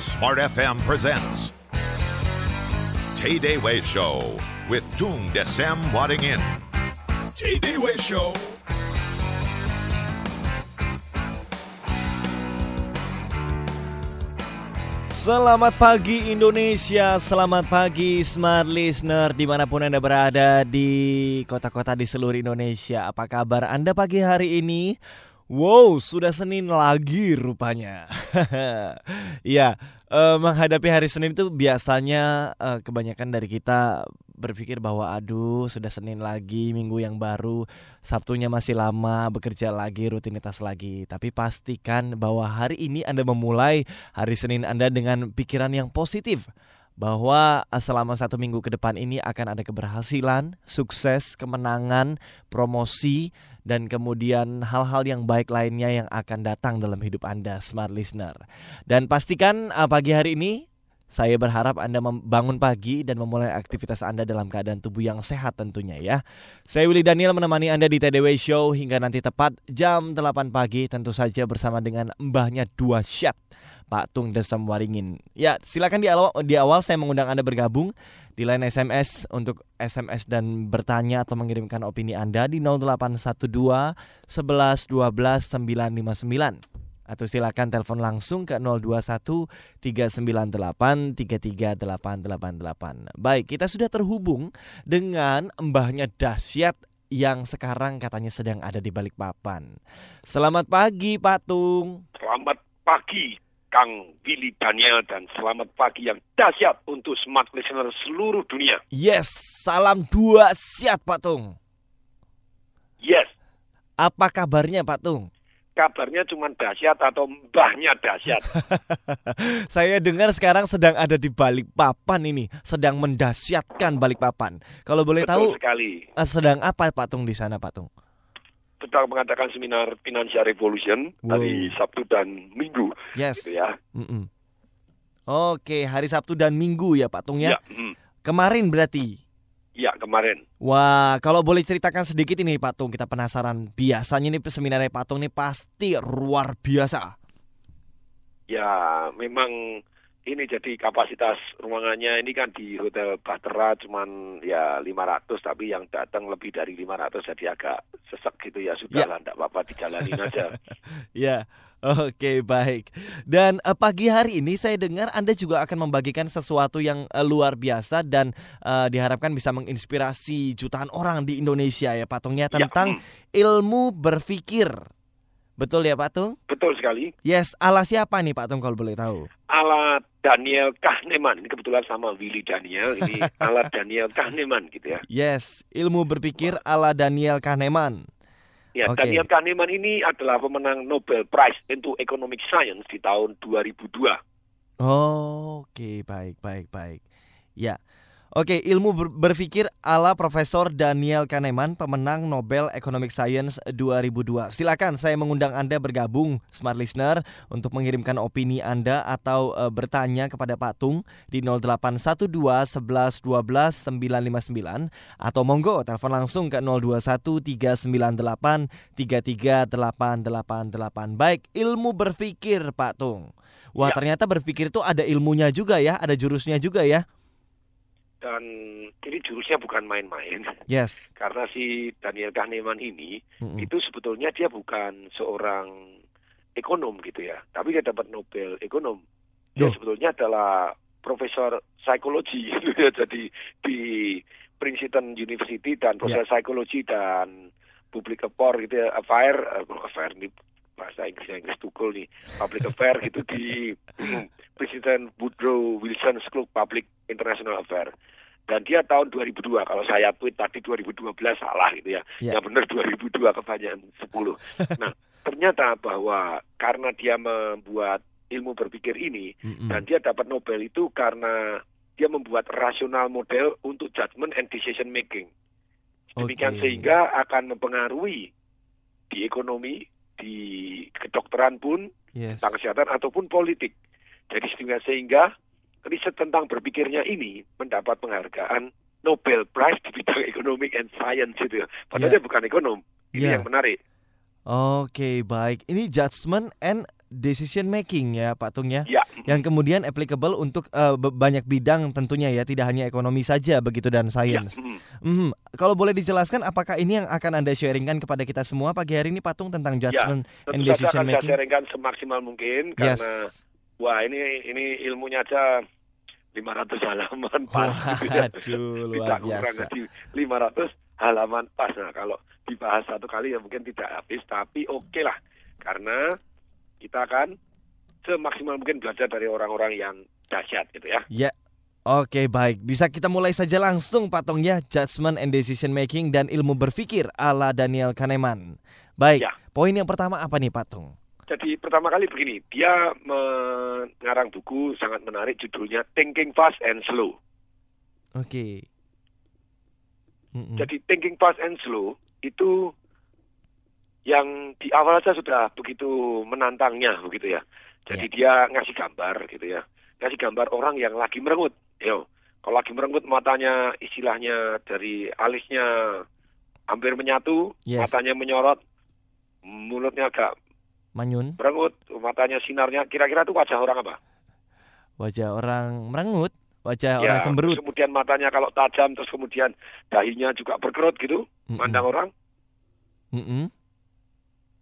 Smart FM presents Tay Day Way Show with Tung Desem Wadding In. Tay Day Way Show. Selamat pagi Indonesia, selamat pagi Smart Listener di mana pun Anda berada di kota-kota di seluruh Indonesia. Apa kabar Anda pagi hari ini? Wow, sudah Senin lagi rupanya. ya, eh, menghadapi hari Senin itu biasanya eh, kebanyakan dari kita berpikir bahwa aduh sudah Senin lagi, minggu yang baru, Sabtunya masih lama, bekerja lagi, rutinitas lagi. Tapi pastikan bahwa hari ini Anda memulai hari Senin Anda dengan pikiran yang positif bahwa eh, selama satu minggu ke depan ini akan ada keberhasilan, sukses, kemenangan, promosi, dan kemudian hal-hal yang baik lainnya yang akan datang dalam hidup Anda, smart listener. Dan pastikan uh, pagi hari ini saya berharap Anda membangun pagi dan memulai aktivitas Anda dalam keadaan tubuh yang sehat tentunya ya. Saya Willy Daniel menemani Anda di TDW Show hingga nanti tepat jam 8 pagi tentu saja bersama dengan mbahnya dua syat Pak Tung Desem Waringin. Ya silakan di awal, di awal saya mengundang Anda bergabung di line SMS untuk SMS dan bertanya atau mengirimkan opini Anda di 0812 11 12 959 atau silakan telepon langsung ke 021 398 33888. Baik, kita sudah terhubung dengan mbahnya dahsyat yang sekarang katanya sedang ada di Balikpapan. Selamat pagi, Patung. Selamat pagi, Kang Willy Daniel dan selamat pagi yang dahsyat untuk smart listener seluruh dunia. Yes, salam dua siat, Patung. Yes. Apa kabarnya, Patung? kabarnya cuma dahsyat atau mbahnya dahsyat. Saya dengar sekarang sedang ada di balik papan ini, sedang mendahsyatkan balik papan. Kalau boleh Betul tahu, sekali. eh, sedang apa Patung di sana, Patung? Sedang mengadakan seminar Financial Revolution Wow. hari Sabtu dan Minggu, Yes. gitu ya. Mm-mm. Oke, hari Sabtu dan Minggu ya, Patung ya. Ya, hmm. Kemarin berarti. ya kemarin. Wah, kalau boleh ceritakan sedikit ini Pak Tung, kita penasaran. Biasanya nih seminarnya Pak Tung ini pasti luar biasa. Ya, memang ini jadi kapasitas ruangannya ini kan di Hotel Bahtera cuman ya 500 tapi yang datang lebih dari 500 jadi agak sesek gitu ya sudah lah enggak apa-apa dijalanin aja. Ya, oke baik. Dan eh, pagi hari ini saya dengar Anda juga akan membagikan sesuatu yang eh, luar biasa dan eh, diharapkan bisa menginspirasi jutaan orang di Indonesia ya Patungnya Ya, tentang hmm, ilmu berpikir. Betul ya Pak Tung? betul sekali. Yes, ala siapa nih Pak Tung kalau boleh tahu? ala Daniel Kahneman. Ini kebetulan sama Willy Daniel. Ini ala Daniel Kahneman gitu ya. Yes, ilmu berpikir ala Daniel Kahneman. Ya, Oke. Daniel Kahneman ini adalah pemenang Nobel Prize into Economic Science di tahun 2002. Oke, baik, baik, baik. Ya. Oke, ilmu ber- berpikir ala Profesor Daniel Kahneman, pemenang Nobel Economic Science 2002. Silakan saya mengundang Anda bergabung, smart listener, untuk mengirimkan opini Anda atau eh, bertanya kepada Pak Tung di 0812 11 12 959 atau monggo telepon langsung ke 021 398 33888. Baik, ilmu berpikir Pak Tung. Wah, Ya. ternyata berpikir itu ada ilmunya juga ya, ada jurusnya juga ya. Dan ini jurusnya bukan main-main. Yes. Karena si Daniel Kahneman ini Mm-mm. itu sebetulnya dia bukan seorang ekonom gitu ya. Tapi dia dapat Nobel ekonom. Dia Loh. sebetulnya adalah profesor psikologi gitu ya. Jadi di Princeton University dan profesor psikologi dan public affair gitu ya, affair, eh, affair ini bahasa Inggris Inggris tukul nih, public affair gitu di Princeton Woodrow Wilson School of Public International Affair. Dan dia tahun 2002, kalau saya tweet tadi 2012 salah gitu ya. Ya. Yang benar 2002 kebanyakan 10. Nah, ternyata bahwa karena dia membuat ilmu berpikir ini Mm-mm. dan dia dapat Nobel itu karena dia membuat rasional model untuk judgment and decision making. Demikian Oke. sehingga akan mempengaruhi di ekonomi, di kedokteran pun, Yes. tentang kesehatan ataupun politik. Jadi sehingga, sehingga riset tentang berpikirnya ini mendapat penghargaan Nobel Prize di bidang economic and science itu. Ya. Padahal dia bukan ekonom. Ini Ya. yang menarik. Oke, baik. Ini judgment and decision making ya, Pak Tung ya. Ya, yang kemudian applicable untuk uh, banyak bidang tentunya ya, tidak hanya ekonomi saja begitu dan sains. Ya. Mm. Kalau boleh dijelaskan, apakah ini yang akan anda sharingkan kepada kita semua pagi hari ini patung tentang ya, judgment ya, and decision making? Saya sharingkan semaksimal mungkin yes. Wah ini ini ilmunya aja 500 halaman pas. Waduh, luar biasa. Di 500 halaman pas. Nah, kalau dibahas satu kali ya mungkin tidak habis, tapi oke okay lah. Karena kita akan semaksimal mungkin belajar dari orang-orang yang dahsyat gitu ya. Ya. Oke baik, bisa kita mulai saja langsung patungnya judgment and decision making dan ilmu berpikir ala Daniel Kahneman. Baik, ya. poin yang pertama apa nih patung? Jadi pertama kali begini, dia mengarang buku sangat menarik judulnya Thinking Fast and Slow. Oke. Okay. Mm -mm. Jadi Thinking Fast and Slow itu yang di awal saja sudah begitu menantangnya begitu ya. Jadi yeah. dia ngasih gambar gitu ya. Ngasih gambar orang yang lagi merengut. Yo, kalau lagi merengut matanya istilahnya dari alisnya hampir menyatu, yes. matanya menyorot, mulutnya agak manyun. Merengut, matanya sinarnya kira-kira itu wajah orang apa? Wajah orang merengut, wajah ya, orang cemberut. kemudian matanya kalau tajam terus kemudian dahinya juga berkerut gitu, mm -mm. mandang orang. Mm -mm.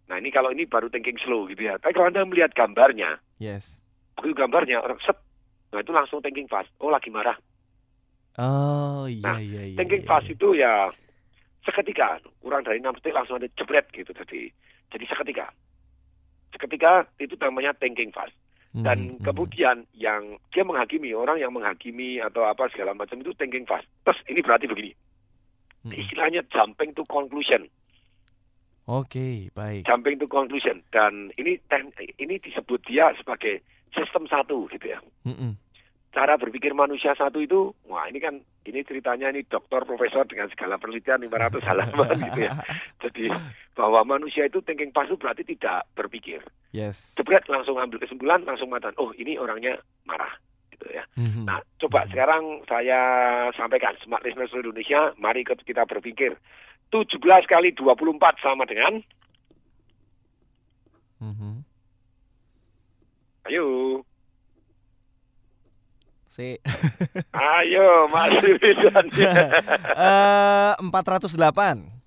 Nah ini kalau ini baru thinking slow gitu ya. Tapi kalau anda melihat gambarnya, yes. begitu gambarnya orang set, nah itu langsung thinking fast. Oh lagi marah. Oh iya nah, iya iya. Thinking iya, fast iya. itu ya seketika kurang dari enam detik langsung ada jebret gitu. Jadi jadi seketika. Seketika itu namanya thinking fast. Dan hmm, kemudian hmm. yang dia menghakimi orang yang menghakimi atau apa segala macam itu thinking fast. Terus ini berarti begini. Hmm. Istilahnya jumping to conclusion. Oke, okay, baik. Jumping to conclusion dan ini ini disebut dia sebagai sistem satu gitu ya. Mm -mm. Cara berpikir manusia satu itu, wah ini kan ini ceritanya ini dokter profesor dengan segala penelitian 500 halaman gitu ya. Jadi bahwa manusia itu thinking pas itu berarti tidak berpikir. Yes. Jebret langsung ambil kesimpulan, langsung matan. Oh ini orangnya marah gitu ya. Mm -hmm. Nah coba mm -hmm. sekarang saya sampaikan smart listener seluruh Indonesia, mari kita berpikir 17 kali 24 sama dengan mm -hmm. Ayo. Si. Ayo, masih bisa. uh, 408.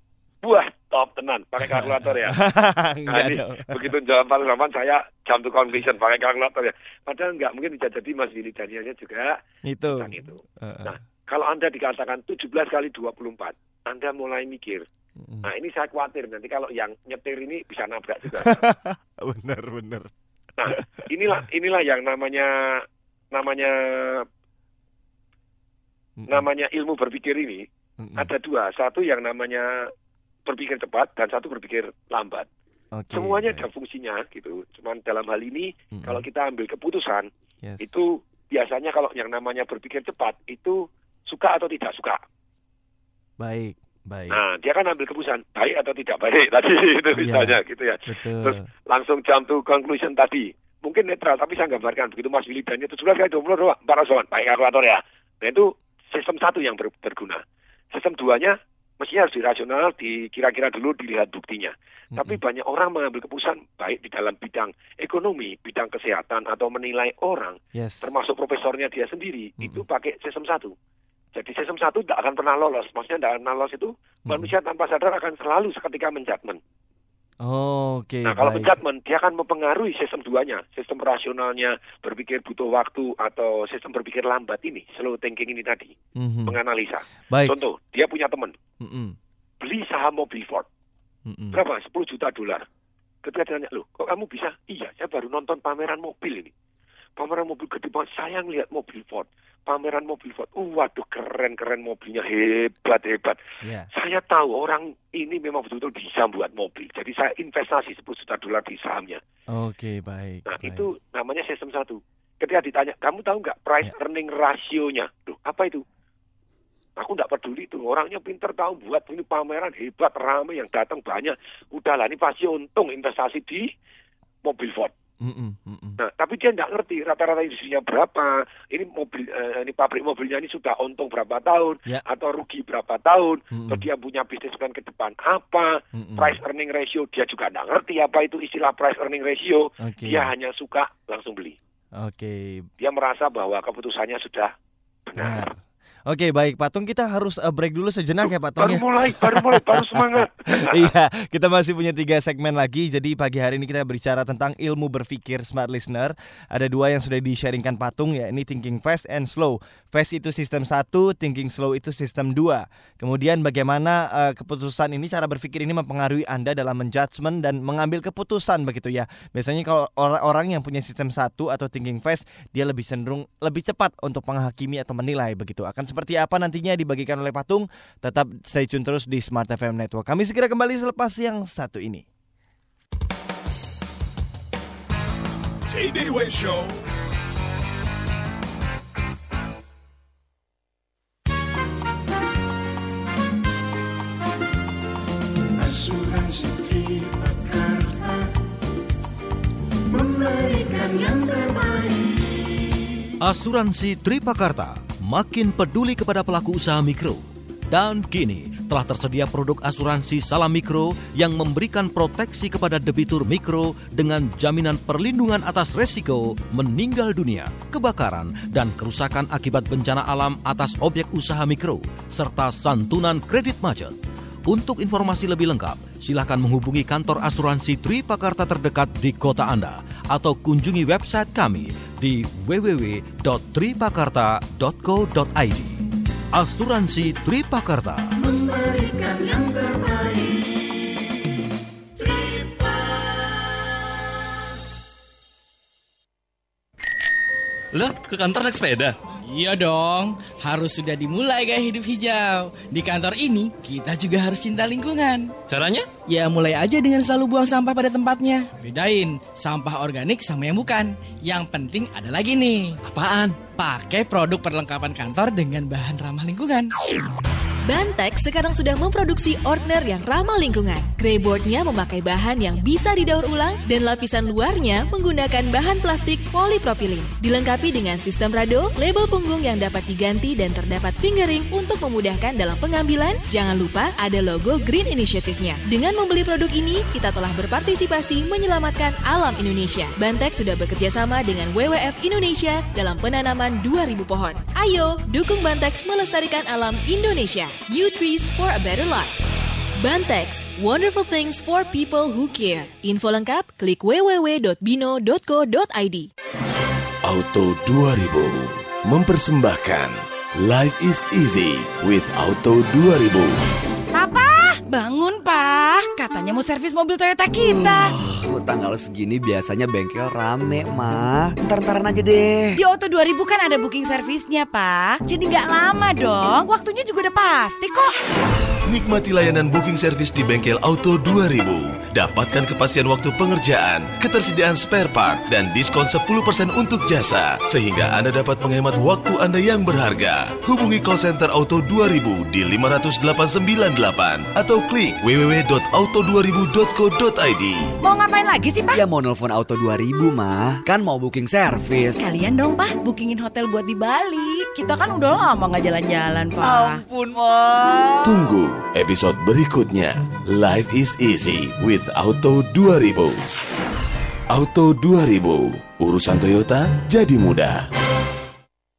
Wah, top tenan. Pakai kalkulator ya. nah, ini, begitu jawab paling saya jam to conclusion pakai kalkulator ya. Padahal enggak mungkin bisa jadi Mas Willy Danielnya juga. Itu. itu. Uh -uh. Nah, kalau Anda dikatakan 17 kali 24, Anda mulai mikir. Nah, ini saya khawatir nanti kalau yang nyetir ini bisa nabrak juga. bener, bener. Nah, inilah inilah yang namanya namanya namanya ilmu berpikir ini ada dua. Satu yang namanya berpikir cepat dan satu berpikir lambat. Okay, Semuanya ada fungsinya gitu. Cuman dalam hal ini kalau kita ambil keputusan yes. itu biasanya kalau yang namanya berpikir cepat itu suka atau tidak suka. Baik, baik. Nah, dia kan ambil keputusan baik atau tidak baik tadi itu iya, misalnya gitu ya. Betul. Terus langsung jump to conclusion tadi. Mungkin netral, tapi saya gambarkan begitu Mas Willy dan itu sudah kali 20 doang, para soal baik kalkulator ya. Nah itu sistem satu yang ber, berguna. Sistem duanya mestinya harus dirasional, dikira-kira dulu dilihat buktinya. Mm-hmm. Tapi banyak orang mengambil keputusan baik di dalam bidang ekonomi, bidang kesehatan atau menilai orang, yes. termasuk profesornya dia sendiri, mm-hmm. itu pakai sistem satu. Jadi sistem satu tidak akan pernah lolos. Maksudnya tidak akan lolos itu hmm. manusia tanpa sadar akan selalu seketika menjudgment. Oh, Oke. Okay, nah kalau menjudgment dia akan mempengaruhi sistem duanya, sistem rasionalnya, berpikir butuh waktu atau sistem berpikir lambat ini, slow thinking ini tadi, mm-hmm. menganalisa. Baik. Contoh, dia punya teman, mm-hmm. beli saham mobil Ford, mm-hmm. berapa? 10 juta dolar. Ketika dia tanya, loh, kok kamu bisa? Iya, saya baru nonton pameran mobil ini. Pameran mobil gede banget, saya ngeliat mobil Ford pameran mobil Ford. Uh, waduh keren-keren mobilnya hebat-hebat. Yeah. Saya tahu orang ini memang betul-betul bisa buat mobil. Jadi saya investasi 10 juta dolar di sahamnya. Oke, okay, baik. Nah, baik. itu namanya sistem satu. Ketika ditanya, kamu tahu nggak price yeah. earning rasionya? Loh, apa itu? Aku nggak peduli tuh orangnya pinter tahu buat ini pameran hebat ramai yang datang banyak. Udahlah ini pasti untung investasi di mobil Ford. Mm -mm, Nah, tapi dia nggak ngerti rata-rata industrinya berapa. Ini mobil, uh, ini pabrik mobilnya ini sudah untung berapa tahun yeah. atau rugi berapa tahun. Mm. Atau dia punya bisnis plan ke depan apa. Price earning ratio dia juga nggak ngerti apa itu istilah price earning ratio. Okay. Dia hanya suka langsung beli. Oke. Dia merasa bahwa keputusannya sudah benar. Benar. Oke baik Patung. Kita harus uh, break dulu sejenak ya Patung Baru ya. mulai, baru mulai, baru semangat. Iya kita masih punya tiga segmen lagi. Jadi pagi hari ini kita berbicara tentang ilmu berpikir smart listener. Ada dua yang sudah di-sharingkan Patung ya Ini thinking fast and slow. Fast itu sistem satu, thinking slow itu sistem dua. Kemudian bagaimana uh, keputusan ini cara berpikir ini mempengaruhi Anda dalam menjudgment dan mengambil keputusan begitu ya. Biasanya kalau orang-orang yang punya sistem satu atau thinking fast Dia lebih cenderung lebih cepat untuk menghakimi atau menilai begitu. Akan seperti apa nantinya dibagikan oleh Patung Tetap stay tune terus di Smart FM Network Kami segera kembali selepas yang satu ini Way Show. Asuransi Tripakarta memberikan yang terbaik. Asuransi Tripakarta makin peduli kepada pelaku usaha mikro. Dan kini telah tersedia produk asuransi salam mikro yang memberikan proteksi kepada debitur mikro dengan jaminan perlindungan atas resiko meninggal dunia, kebakaran, dan kerusakan akibat bencana alam atas objek usaha mikro, serta santunan kredit macet. Untuk informasi lebih lengkap, silakan menghubungi kantor asuransi Tripakarta terdekat di kota Anda atau kunjungi website kami di www.tripakarta.co.id. Asuransi Tripakarta. Memberikan yang terbaik. Lah, ke kantor naik sepeda? Iya dong, harus sudah dimulai gaya hidup hijau. Di kantor ini, kita juga harus cinta lingkungan. Caranya? Ya mulai aja dengan selalu buang sampah pada tempatnya. Bedain, sampah organik sama yang bukan. Yang penting ada lagi nih. Apaan? Pakai produk perlengkapan kantor dengan bahan ramah lingkungan. Bantex sekarang sudah memproduksi ordner yang ramah lingkungan. Greyboardnya memakai bahan yang bisa didaur ulang dan lapisan luarnya menggunakan bahan plastik polipropilin. Dilengkapi dengan sistem rado, label punggung yang dapat diganti dan terdapat fingering untuk memudahkan dalam pengambilan. Jangan lupa ada logo Green Initiative-nya. Dengan membeli produk ini, kita telah berpartisipasi menyelamatkan alam Indonesia. Bantex sudah bekerja sama dengan WWF Indonesia dalam penanaman 2000 pohon. Ayo, dukung Bantex melestarikan alam Indonesia. New trees for a better life. Bantex, wonderful things for people who care. Info lengkap klik www.bino.co.id. Auto 2000 mempersembahkan Life is easy with Auto 2000. Bangun pak. Katanya mau servis mobil Toyota kita. Uh, tanggal segini biasanya bengkel rame, mah. Ntar-ntaran aja deh. Di Auto 2000 kan ada booking servisnya, Pak. Jadi nggak lama dong. Waktunya juga udah pasti kok. Nikmati layanan booking service di bengkel Auto 2000. Dapatkan kepastian waktu pengerjaan, ketersediaan spare part, dan diskon 10% untuk jasa. Sehingga Anda dapat menghemat waktu Anda yang berharga. Hubungi call center Auto 2000 di 50898 atau klik www.auto2000.co.id. Mau ngapain lagi sih, Pak? Ya mau nelfon Auto 2000, mah. Kan mau booking service. Kalian dong, Pak, bookingin hotel buat di Bali. Kita kan udah lama nggak jalan-jalan, Pak. Ampun, mah. Tunggu episode berikutnya. Life is easy with Auto 2000. Auto 2000, urusan Toyota jadi mudah.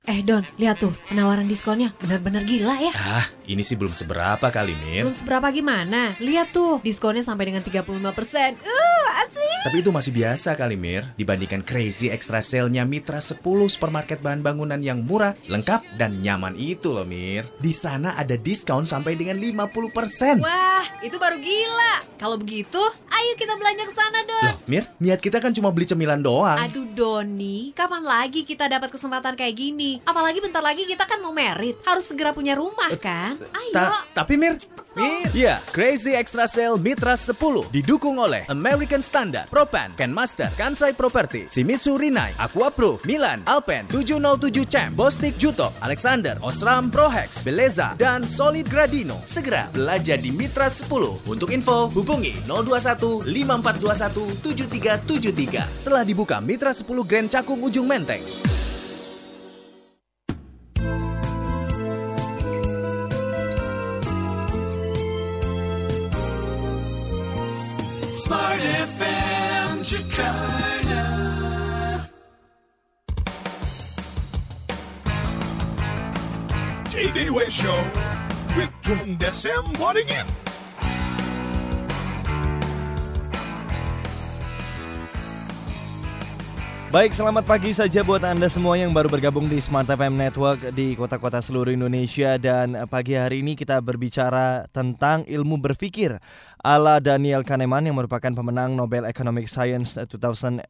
Eh Don, lihat tuh penawaran diskonnya benar-benar gila ya. Ah, ini sih belum seberapa kali, Mir. Belum seberapa gimana? Lihat tuh, diskonnya sampai dengan 35%. Uh, asik. Tapi itu masih biasa kali, Mir. Dibandingkan crazy extra sale-nya Mitra 10 supermarket bahan bangunan yang murah, lengkap, dan nyaman itu loh, Mir. Di sana ada diskon sampai dengan 50%. Wah, itu baru gila. Kalau begitu, ayo kita belanja ke sana, Don. Loh, Mir, niat kita kan cuma beli cemilan doang. Aduh, Doni, kapan lagi kita dapat kesempatan kayak gini? Apalagi bentar lagi kita kan mau merit, harus segera punya rumah kan? Ayo. Ta- tapi Mir, Ya, Crazy Extra Sale Mitra 10 didukung oleh American Standard, Propan, Kenmaster, Kansai Property, Shimizu Rinai, Aquaproof, Milan, Alpen, 707 Champ, Bostik Juto, Alexander, Osram Prohex, Beleza, dan Solid Gradino. Segera belanja di Mitra 10. Untuk info, hubungi 021 5421 7373. Telah dibuka Mitra 10 Grand Cakung Ujung Menteng. Smart FM Jakarta. TDW Show with Tung Desem Waringin. Baik, selamat pagi saja buat Anda semua yang baru bergabung di Smart FM Network di kota-kota seluruh Indonesia dan pagi hari ini kita berbicara tentang ilmu berpikir ala Daniel Kahneman yang merupakan pemenang Nobel Economic Science 2002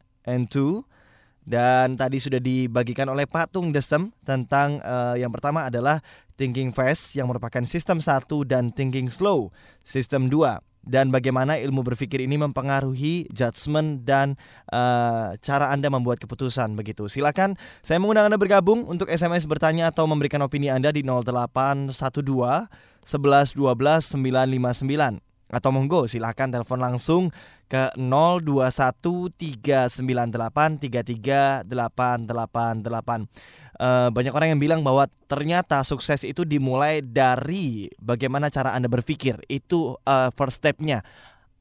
dan tadi sudah dibagikan oleh Patung Desem tentang uh, yang pertama adalah thinking fast yang merupakan sistem satu dan thinking slow sistem 2 dan bagaimana ilmu berpikir ini mempengaruhi judgement dan uh, cara Anda membuat keputusan begitu. Silakan saya mengundang Anda bergabung untuk SMS bertanya atau memberikan opini Anda di 0812 11 12 959 atau monggo silahkan telepon langsung ke 0213983388. Uh, banyak orang yang bilang bahwa ternyata sukses itu dimulai dari bagaimana cara Anda berpikir. Itu uh, first stepnya,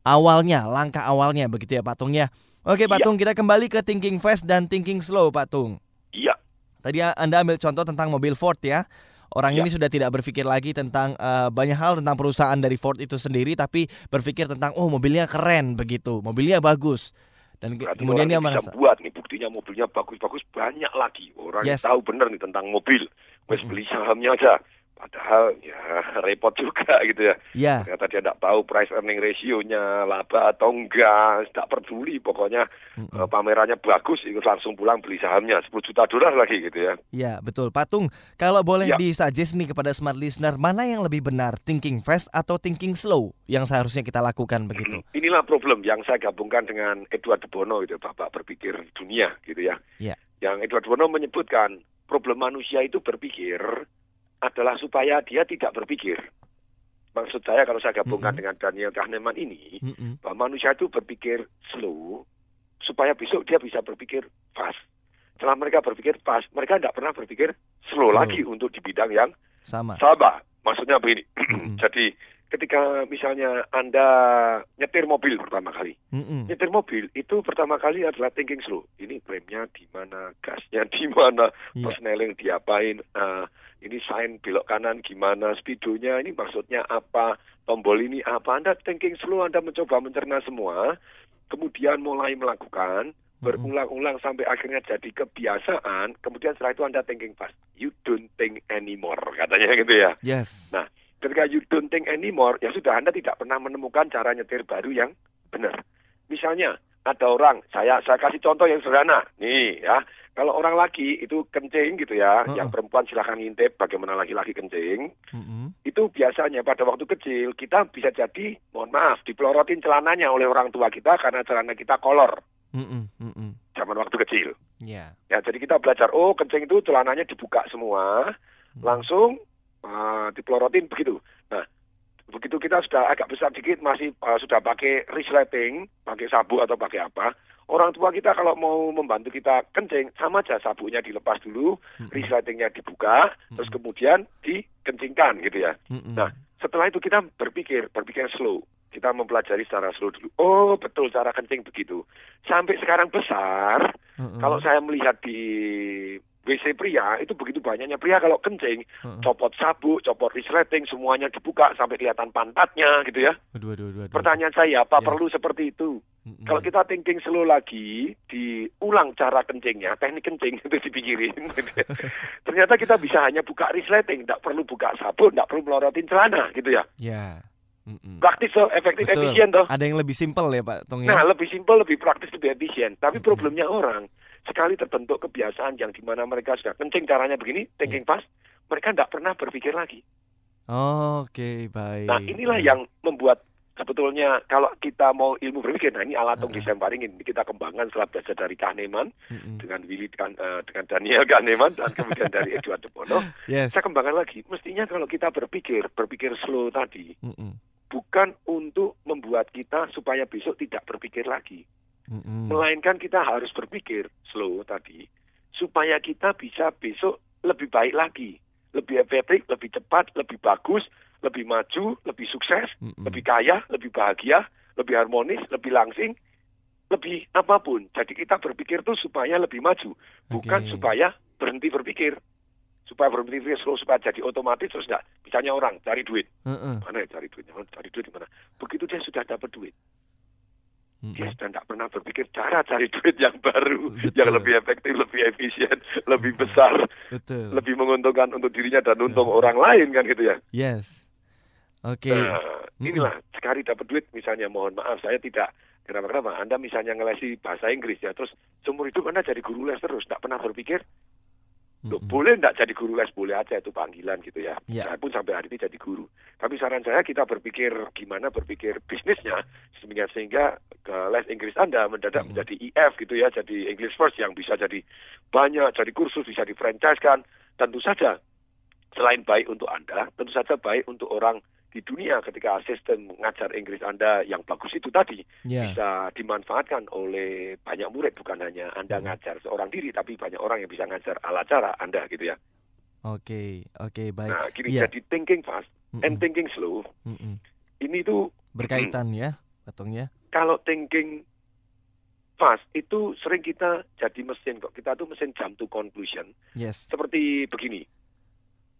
awalnya, langkah awalnya begitu ya Pak Tung ya. Oke Pak Iya. Tung, kita kembali ke thinking fast dan thinking slow Pak Tung. Iya. Tadi Anda ambil contoh tentang mobil Ford ya. Orang Ya. ini sudah tidak berpikir lagi tentang eh, banyak hal tentang perusahaan dari Ford itu sendiri, tapi berpikir tentang oh mobilnya keren begitu, mobilnya bagus. Dan ke- Berarti kemudian dia merasa buat nih buktinya mobilnya bagus-bagus banyak lagi orang Yes. yang tahu benar nih tentang mobil. Wes beli sahamnya aja. Padahal ya repot juga gitu ya. ya, Ternyata dia tidak tahu price earning ratio-nya laba atau enggak, tidak peduli pokoknya eh, pamerannya bagus, ikut langsung pulang beli sahamnya 10 juta dolar lagi gitu ya. ya betul. Patung, kalau boleh Ya. disuggest nih kepada smart listener, mana yang lebih benar, thinking fast atau thinking slow yang seharusnya kita lakukan begitu? Inilah problem yang saya gabungkan dengan Edward de Bono itu Bapak berpikir dunia gitu ya. Ya. Yang Edward de Bono menyebutkan problem manusia itu berpikir adalah supaya dia tidak berpikir. Maksud saya kalau saya gabungkan dengan Daniel Kahneman ini, Mm-mm. bahwa manusia itu berpikir slow supaya besok dia bisa berpikir fast. Setelah mereka berpikir fast, mereka tidak pernah berpikir slow, Slow. lagi untuk di bidang yang Sama. sama. Maksudnya begini. Jadi ketika misalnya Anda nyetir mobil pertama kali, Mm-mm. nyetir mobil itu pertama kali adalah thinking slow. Ini remnya di mana, gasnya di mana, Iya. persneling diapain, eh, ini sign belok kanan gimana, speedonya ini maksudnya apa, tombol ini apa. Anda thinking slow, Anda mencoba mencerna semua, kemudian mulai melakukan, berulang-ulang sampai akhirnya jadi kebiasaan, kemudian setelah itu Anda thinking fast. You don't think anymore, katanya gitu ya. Yes. Nah, ketika you don't think anymore, ya sudah Anda tidak pernah menemukan cara nyetir baru yang benar. Misalnya, ada orang, saya saya kasih contoh yang sederhana. Nih ya, kalau orang laki itu kencing gitu ya, Heeh. yang perempuan silahkan ngintip bagaimana laki-laki kencing. Mm-mm. Itu biasanya pada waktu kecil kita bisa jadi, mohon maaf, dipelorotin celananya oleh orang tua kita karena celana kita kolor Mm-mm. Mm-mm. zaman waktu kecil. Ya. Ya, jadi kita belajar, oh kencing itu celananya dibuka semua, langsung uh, dipelorotin begitu. Nah, begitu kita sudah agak besar dikit, masih uh, sudah pakai resleting, pakai sabuk atau pakai apa, orang tua kita kalau mau membantu kita kencing, sama aja sabuknya dilepas dulu, resletingnya dibuka, terus kemudian dikencingkan gitu ya. Nah, setelah itu kita berpikir, berpikir slow. Kita mempelajari secara slow dulu. Oh, betul cara kencing begitu. Sampai sekarang besar, kalau saya melihat di WC pria, itu begitu banyaknya pria kalau kencing, Mm-mm. copot sabuk, copot resleting, semuanya dibuka sampai kelihatan pantatnya gitu ya. Aduh, aduh, aduh, aduh. Pertanyaan saya, apa Yes. perlu seperti itu? Mm-mm. Kalau kita thinking slow lagi, diulang cara kencingnya, teknik kencing itu dipikirin. Ternyata kita bisa hanya buka resleting, tidak perlu buka sabun, tidak perlu melorotin celana gitu ya. Ya. Mm-mm. Praktis tuh, efektif, Betul. efisien tuh. Ada yang lebih simpel ya Pak Nah, ya. lebih simpel, lebih praktis, lebih efisien. Tapi problemnya orang, sekali terbentuk kebiasaan yang di mana mereka sudah kencing caranya begini, thinking fast, mereka tidak pernah berpikir lagi. Oke, baik. Nah, inilah yang membuat sebetulnya kalau kita mau ilmu berpikir, nah ini alat Tung Disemparingin, ini kita kembangkan setelah belajar dari Kahneman, Mm-mm. dengan Willy, kan, eh, dengan Daniel Kahneman, dan kemudian dari Edward de Bono. Yes. Saya kembangkan lagi, mestinya kalau kita berpikir, berpikir slow tadi, Mm-mm. bukan untuk membuat kita supaya besok tidak berpikir lagi. Mm-mm. Melainkan kita harus berpikir slow tadi supaya kita bisa besok lebih baik lagi, lebih efektif, lebih cepat, lebih bagus, lebih maju, lebih sukses, Mm-mm. lebih kaya, lebih bahagia, lebih harmonis, lebih langsing, lebih apa pun. Jadi kita berpikir tuh supaya lebih maju, bukan Oke. supaya berhenti berpikir. supaya berhenti slow supaya jadi otomatis terus enggak misalnya orang cari duit Heeh. mana ya cari duitnya cari duit di mana begitu dia sudah dapat duit dia sudah tidak pernah berpikir cara cari duit yang baru yang lebih efektif lebih efisien lebih besar Betul. lebih menguntungkan untuk dirinya dan untung orang lain kan gitu ya Yes. Oke. Nah, inilah sekali dapat duit misalnya mohon maaf saya tidak kenapa kenapa Anda misalnya ngelesi bahasa Inggris ya terus seumur hidup Anda jadi guru les terus tidak pernah berpikir Loh, boleh enggak jadi guru les boleh aja itu panggilan gitu ya. Ya. Saya pun sampai hari ini jadi guru. Tapi saran saya kita berpikir gimana berpikir bisnisnya sehingga sehingga ke les Inggris Anda mendadak menjadi IF gitu ya, jadi English First yang bisa jadi banyak, jadi kursus bisa di kan. Tentu saja selain baik untuk Anda, tentu saja baik untuk orang di dunia ketika sistem mengajar Inggris Anda yang bagus itu tadi Ya. bisa dimanfaatkan oleh banyak murid bukan hanya Anda ngajar seorang diri tapi banyak orang yang bisa ngajar ala cara Anda gitu ya. Oke, oke baik. Nah, gini Iya. jadi thinking fast and thinking slow Mm-mm. ini tuh Berkaitan ya, patungnya. kalau thinking fast itu sering kita jadi mesin kok. Kita tuh mesin jump to conclusion. Yes. Seperti begini.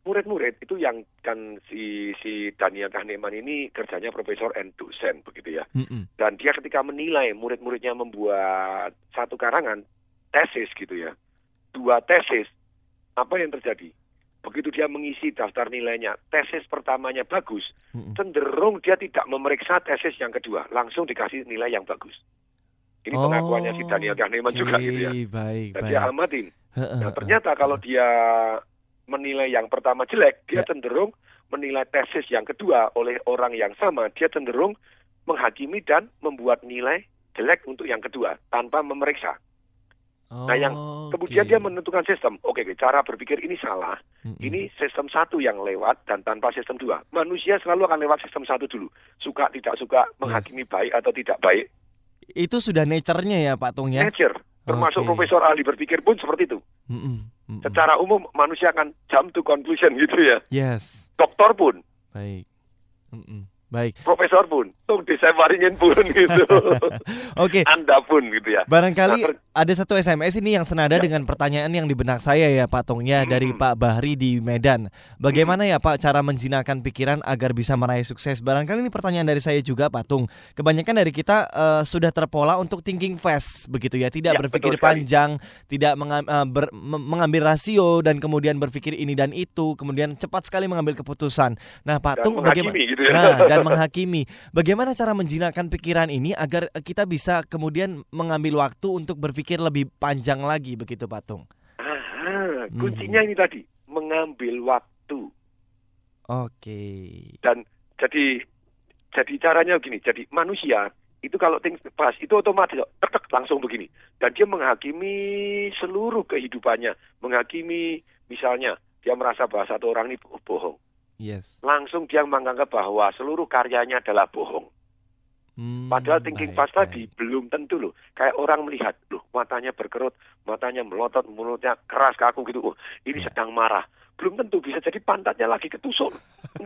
Murid-murid itu yang kan si si Daniel Kahneman ini kerjanya profesor and dosen begitu ya. Mm-mm. Dan dia ketika menilai murid-muridnya membuat satu karangan tesis gitu ya. Dua tesis. Apa yang terjadi? Begitu dia mengisi daftar nilainya, tesis pertamanya bagus, cenderung dia tidak memeriksa tesis yang kedua, langsung dikasih nilai yang bagus. Ini Oh, pengakuannya si Daniel Kahneman juga gitu ya. Baik, Dan baik. dia amatin. Nah, ternyata kalau dia menilai yang pertama jelek, Ya. dia cenderung menilai tesis yang kedua oleh orang yang sama, dia cenderung menghakimi dan membuat nilai jelek untuk yang kedua tanpa memeriksa. Nah, yang Oh, kemudian dia menentukan sistem. Oke, oke, cara berpikir ini salah. Ini sistem satu yang lewat dan tanpa sistem dua. Manusia selalu akan lewat sistem satu dulu. Suka tidak suka, menghakimi baik atau tidak baik. Itu sudah nature-nya ya Pak Tung ya. Nature. Termasuk Oke. profesor ahli berpikir pun seperti itu. Mm-mm. Secara umum manusia akan jump to conclusion gitu ya. Yes. Dokter pun, Baik. Mm-mm. Baik. profesor pun, tung desa waringin pun gitu. Oke. Anda pun gitu ya. Barangkali Nah, ada satu SMS ini yang senada dengan pertanyaan yang di benak saya ya Pak Tung ya dari Pak Bahri di Medan. Bagaimana ya Pak cara menjinakkan pikiran agar bisa meraih sukses? Barangkali ini pertanyaan dari saya juga Pak Tung. Kebanyakan dari kita eh, sudah terpola untuk thinking fast begitu ya, tidak Ya, berpikir panjang, tidak menga- eh, ber- mengambil rasio dan kemudian berpikir ini dan itu, kemudian cepat sekali mengambil keputusan. Nah Pak Dan Tung bagaimana? gitu ya. Nah dan menghakimi. Bagaimana cara menjinakkan pikiran ini agar eh, kita bisa kemudian mengambil waktu untuk berpikir lebih panjang lagi begitu Pak Tung? Ah, kuncinya ini tadi, mengambil waktu. Oke. Dan jadi jadi caranya gini, jadi manusia itu kalau think fast itu otomatis tek, tek, langsung begini dan dia menghakimi seluruh kehidupannya menghakimi misalnya dia merasa bahwa satu orang ini bo- bohong Yes. langsung dia menganggap bahwa seluruh karyanya adalah bohong Hmm, padahal thinking fast tadi belum tentu loh kayak orang melihat loh matanya berkerut matanya melotot mulutnya keras kaku gitu oh ini Ya. sedang marah belum tentu bisa jadi pantatnya lagi ketusuk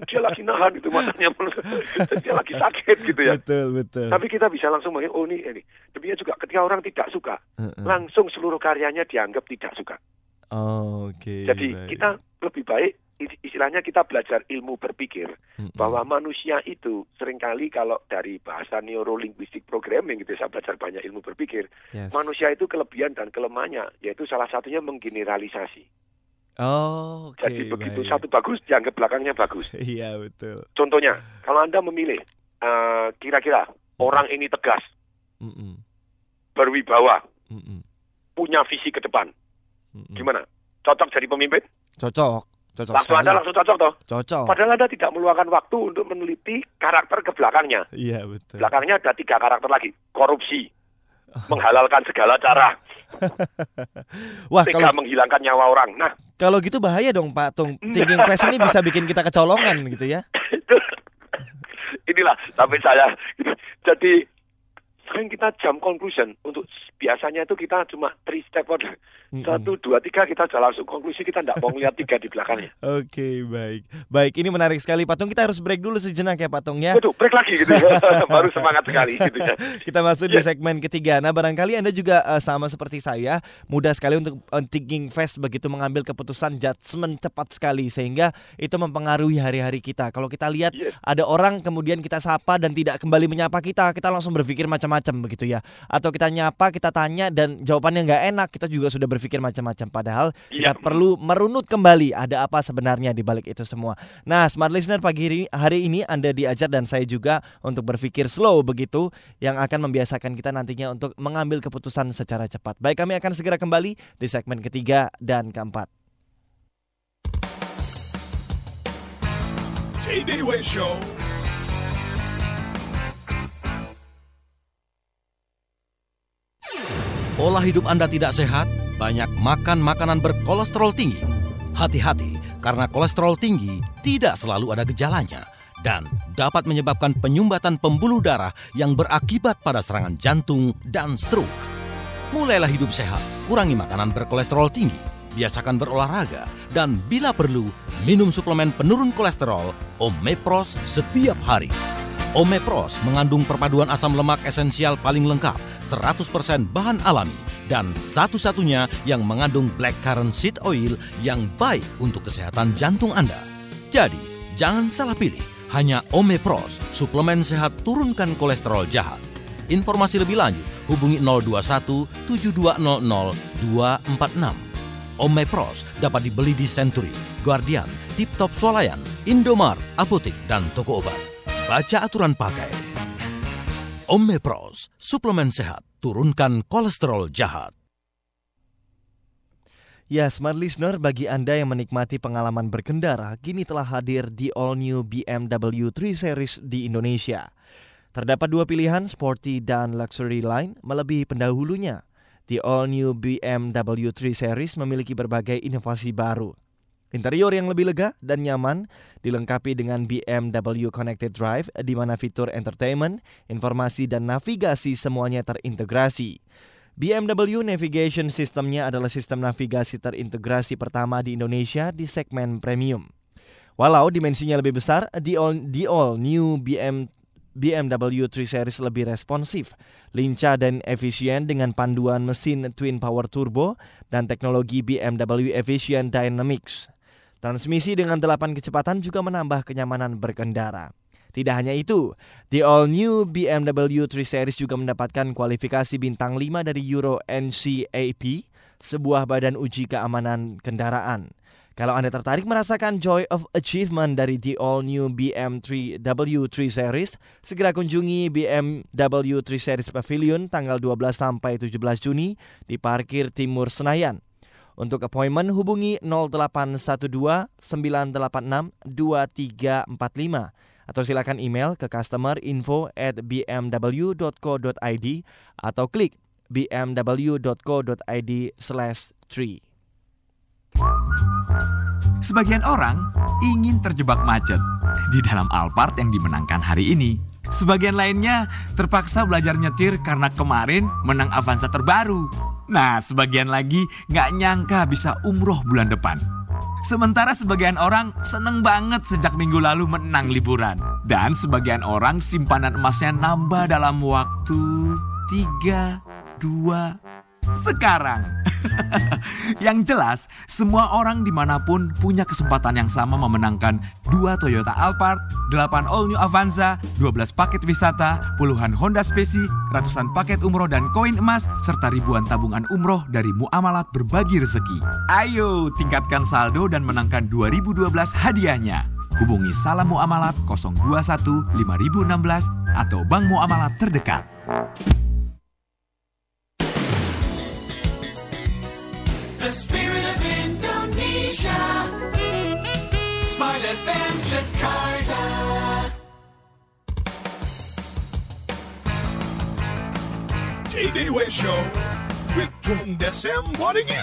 dia lagi nahan itu matanya melotot dia lagi sakit gitu ya Betul betul. tapi kita bisa langsung melihat, oh ini, ini. Demikian juga ketika orang tidak suka, Heeh. langsung seluruh karyanya dianggap tidak suka. Oke. Jadi baik. kita lebih baik, istilahnya kita belajar ilmu berpikir. Mm-mm. Bahwa manusia itu sering kali kalau dari bahasa neurolinguistic programming gitu, saya belajar banyak ilmu berpikir. Yes. Manusia itu kelebihan dan kelemahannya, yaitu salah satunya menggeneralisasi. Oh, oke. Jadi begitu baik. satu bagus, dianggap belakangnya bagus. Iya betul. Contohnya, kalau Anda memilih, eh, kira-kira orang ini tegas, Mm-mm. berwibawa, Mm-mm. punya visi ke depan. Mm-mm. Gimana? Cocok jadi pemimpin? Cocok. Cocok Langsung sekali. Anda langsung cocok toh? Cocok. Padahal Anda tidak meluangkan waktu untuk meneliti karakter ke belakangnya. Iya betul. Belakangnya ada tiga karakter lagi. Korupsi, menghalalkan segala cara, Wah tega kalau menghilangkan nyawa orang. Nah, kalau gitu bahaya dong Pak Tung. Thinking fast ini bisa bikin kita kecolongan gitu ya. inilah sampai saya. Jadi sering kita jam conclusion untuk biasanya itu kita cuma three step order. Satu, dua, tiga kita sudah langsung konklusi kita tidak mau lihat tiga di belakangnya. Oke, baik. Baik, ini menarik sekali Patung. Kita harus break dulu sejenak ya Patung ya. Waduh, break lagi gitu ya. Baru semangat sekali gitu ya. Kita masuk di segmen ketiga. Nah, barangkali Anda juga eh, sama seperti saya, mudah sekali untuk eh, thinking fast begitu mengambil keputusan judgement cepat sekali sehingga itu mempengaruhi hari-hari kita. Kalau kita lihat ada orang kemudian kita sapa dan tidak kembali menyapa kita, kita langsung berpikir macam-macam begitu ya. Atau kita nyapa, kita tanya dan jawabannya nggak enak, kita juga sudah berpikir macam-macam. Padahal kita perlu merunut kembali ada apa sebenarnya di balik itu semua. Nah, smart listener pagi ini, hari ini Anda diajar dan saya juga untuk berpikir slow begitu yang akan membiasakan kita nantinya untuk mengambil keputusan secara cepat. Baik, kami akan segera kembali di segmen ketiga dan keempat. Way Show. Pola hidup Anda tidak sehat, banyak makan makanan berkolesterol tinggi. Hati-hati, karena kolesterol tinggi tidak selalu ada gejalanya dan dapat menyebabkan penyumbatan pembuluh darah yang berakibat pada serangan jantung dan stroke. Mulailah hidup sehat, kurangi makanan berkolesterol tinggi, biasakan berolahraga, dan bila perlu, minum suplemen penurun kolesterol Omepros setiap hari. Omepros mengandung perpaduan asam lemak esensial paling lengkap, 100% bahan alami, dan satu-satunya yang mengandung blackcurrant seed oil yang baik untuk kesehatan jantung Anda. Jadi, jangan salah pilih, hanya Omepros, suplemen sehat turunkan kolesterol jahat. Informasi lebih lanjut hubungi 021 7200 246. Omepros dapat dibeli di Century, Guardian, Tip Top Swalayan, Indomart, Apotik, dan toko obat. Baca aturan pakai. Omepros, suplemen sehat, turunkan kolesterol jahat. Ya, smart listener, bagi Anda yang menikmati pengalaman berkendara, kini telah hadir di all new BMW 3 Series di Indonesia. Terdapat dua pilihan, sporty dan luxury line, melebihi pendahulunya. The all new BMW 3 Series memiliki berbagai inovasi baru. Interior yang lebih lega dan nyaman dilengkapi dengan BMW Connected Drive di mana fitur entertainment, informasi dan navigasi semuanya terintegrasi. BMW Navigation Systemnya adalah sistem navigasi terintegrasi pertama di Indonesia di segmen premium. Walau dimensinya lebih besar, the all, all new BM, BMW 3 Series lebih responsif, lincah dan efisien dengan panduan mesin twin power turbo dan teknologi BMW Efficient Dynamics. Transmisi dengan 8 kecepatan juga menambah kenyamanan berkendara. Tidak hanya itu, the all new BMW 3 Series juga mendapatkan kualifikasi bintang 5 dari Euro NCAP, sebuah badan uji keamanan kendaraan. Kalau Anda tertarik merasakan joy of achievement dari the all new BM3 W3 Series, segera kunjungi BMW 3 Series Pavilion tanggal 12 sampai 17 Juni di parkir Timur Senayan. Untuk appointment hubungi 0812 986 2345 atau silakan email ke customer info at bmw.co.id atau klik bmw.co.id slash 3. Sebagian orang ingin terjebak macet di dalam Alphard yang dimenangkan hari ini. Sebagian lainnya terpaksa belajar nyetir karena kemarin menang Avanza terbaru. Nah, sebagian lagi nggak nyangka bisa umroh bulan depan. Sementara sebagian orang seneng banget sejak minggu lalu menang liburan. Dan sebagian orang simpanan emasnya nambah dalam waktu 3, 2, sekarang. yang jelas, semua orang di mana pun punya kesempatan yang sama memenangkan dua Toyota Alphard, 8 all new Avanza, 12 paket wisata, puluhan Honda Spesi, ratusan paket umroh dan koin emas, serta ribuan tabungan umroh dari muamalat berbagi rezeki. Ayo tingkatkan saldo dan menangkan 2012 hadiahnya. Hubungi Salam Muamalat 021 5016 atau Bank Muamalat terdekat. The spirit of Indonesia. Smart FM Jakarta. Tay-Day Way Show with Tung Desem Waddingin.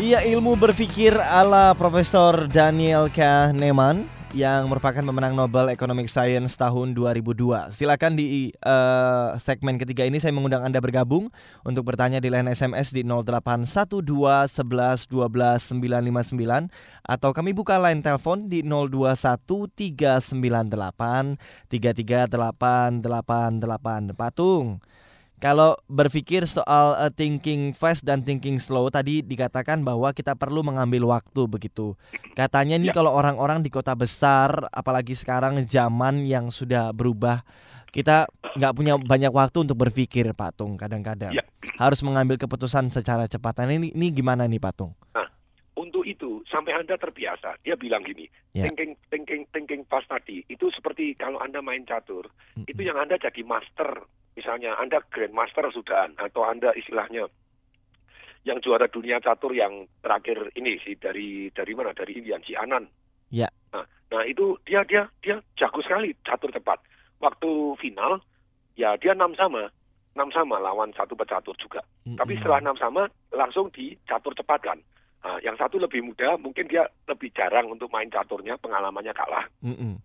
Iya ilmu berpikir ala Profesor Daniel Kahneman yang merupakan pemenang Nobel Economic Science tahun 2002. Silakan di eh, segmen ketiga ini saya mengundang Anda bergabung untuk bertanya di line SMS di 0812 11 12 959 atau kami buka line telepon di 021 398 33888. Patung. Kalau berpikir soal uh, thinking fast dan thinking slow tadi dikatakan bahwa kita perlu mengambil waktu begitu. Katanya nih kalau orang-orang di kota besar, apalagi sekarang zaman yang sudah berubah, kita nggak punya banyak waktu untuk berpikir, Patung. Kadang-kadang harus mengambil keputusan secara cepat. Nah, ini, ini gimana nih, Patung? Nah, untuk itu sampai Anda terbiasa. Dia bilang gini, Ya. thinking thinking thinking fast tadi itu seperti kalau Anda main catur, itu yang Anda jadi master. Misalnya Anda grandmaster sudah atau Anda istilahnya yang juara dunia catur yang terakhir ini sih dari dari mana? Dari Indian si Anan. Ya. Nah, nah itu dia dia dia jago sekali catur cepat. Waktu final ya dia enam sama, enam sama lawan satu pecatur juga. Tapi setelah enam sama langsung dicatur cepat kan. Nah, yang satu lebih muda, mungkin dia lebih jarang untuk main caturnya, pengalamannya kalah. Mm-mm.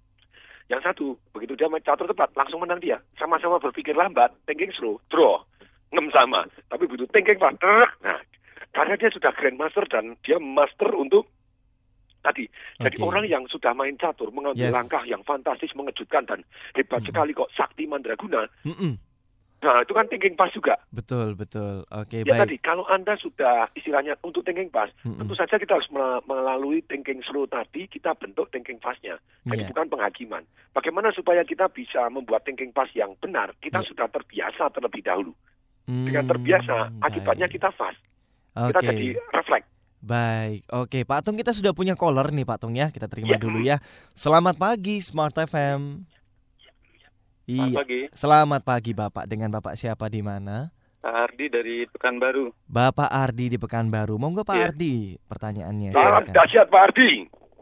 Yang satu, begitu dia main catur cepat, langsung menang dia. Sama-sama berpikir lambat, thinking slow, draw, enam sama. Tapi begitu thinking fast, nah, karena dia sudah grandmaster dan dia master untuk tadi. Jadi Oke. orang yang sudah main catur mengambil Yes. langkah yang fantastis, mengejutkan dan hebat sekali kok sakti mandraguna. Mm-mm. Nah, itu kan thinking fast juga. Betul, betul. Oke, Ya baik. tadi, kalau Anda sudah istilahnya untuk thinking fast, Mm-mm. tentu saja kita harus mel- melalui thinking slow tadi, kita bentuk thinking fast-nya. Jadi Iya. bukan penghakiman. Bagaimana supaya kita bisa membuat thinking fast yang benar? Kita Iya. sudah terbiasa terlebih dahulu. Dengan terbiasa, akibatnya kita fast. Kita Hmm, Oke. jadi refleks. Baik, oke Pak Tung kita sudah punya caller nih Pak Tung ya Kita terima dulu ya Selamat pagi Smart FM Iya. pagi. Selamat pagi Bapak Dengan Bapak siapa di mana? Pak Ardi dari Pekanbaru. Bapak Ardi di Pekanbaru Monggo Pak Iya. Ardi Pertanyaannya Salam silakan. dahsyat Pak Ardi.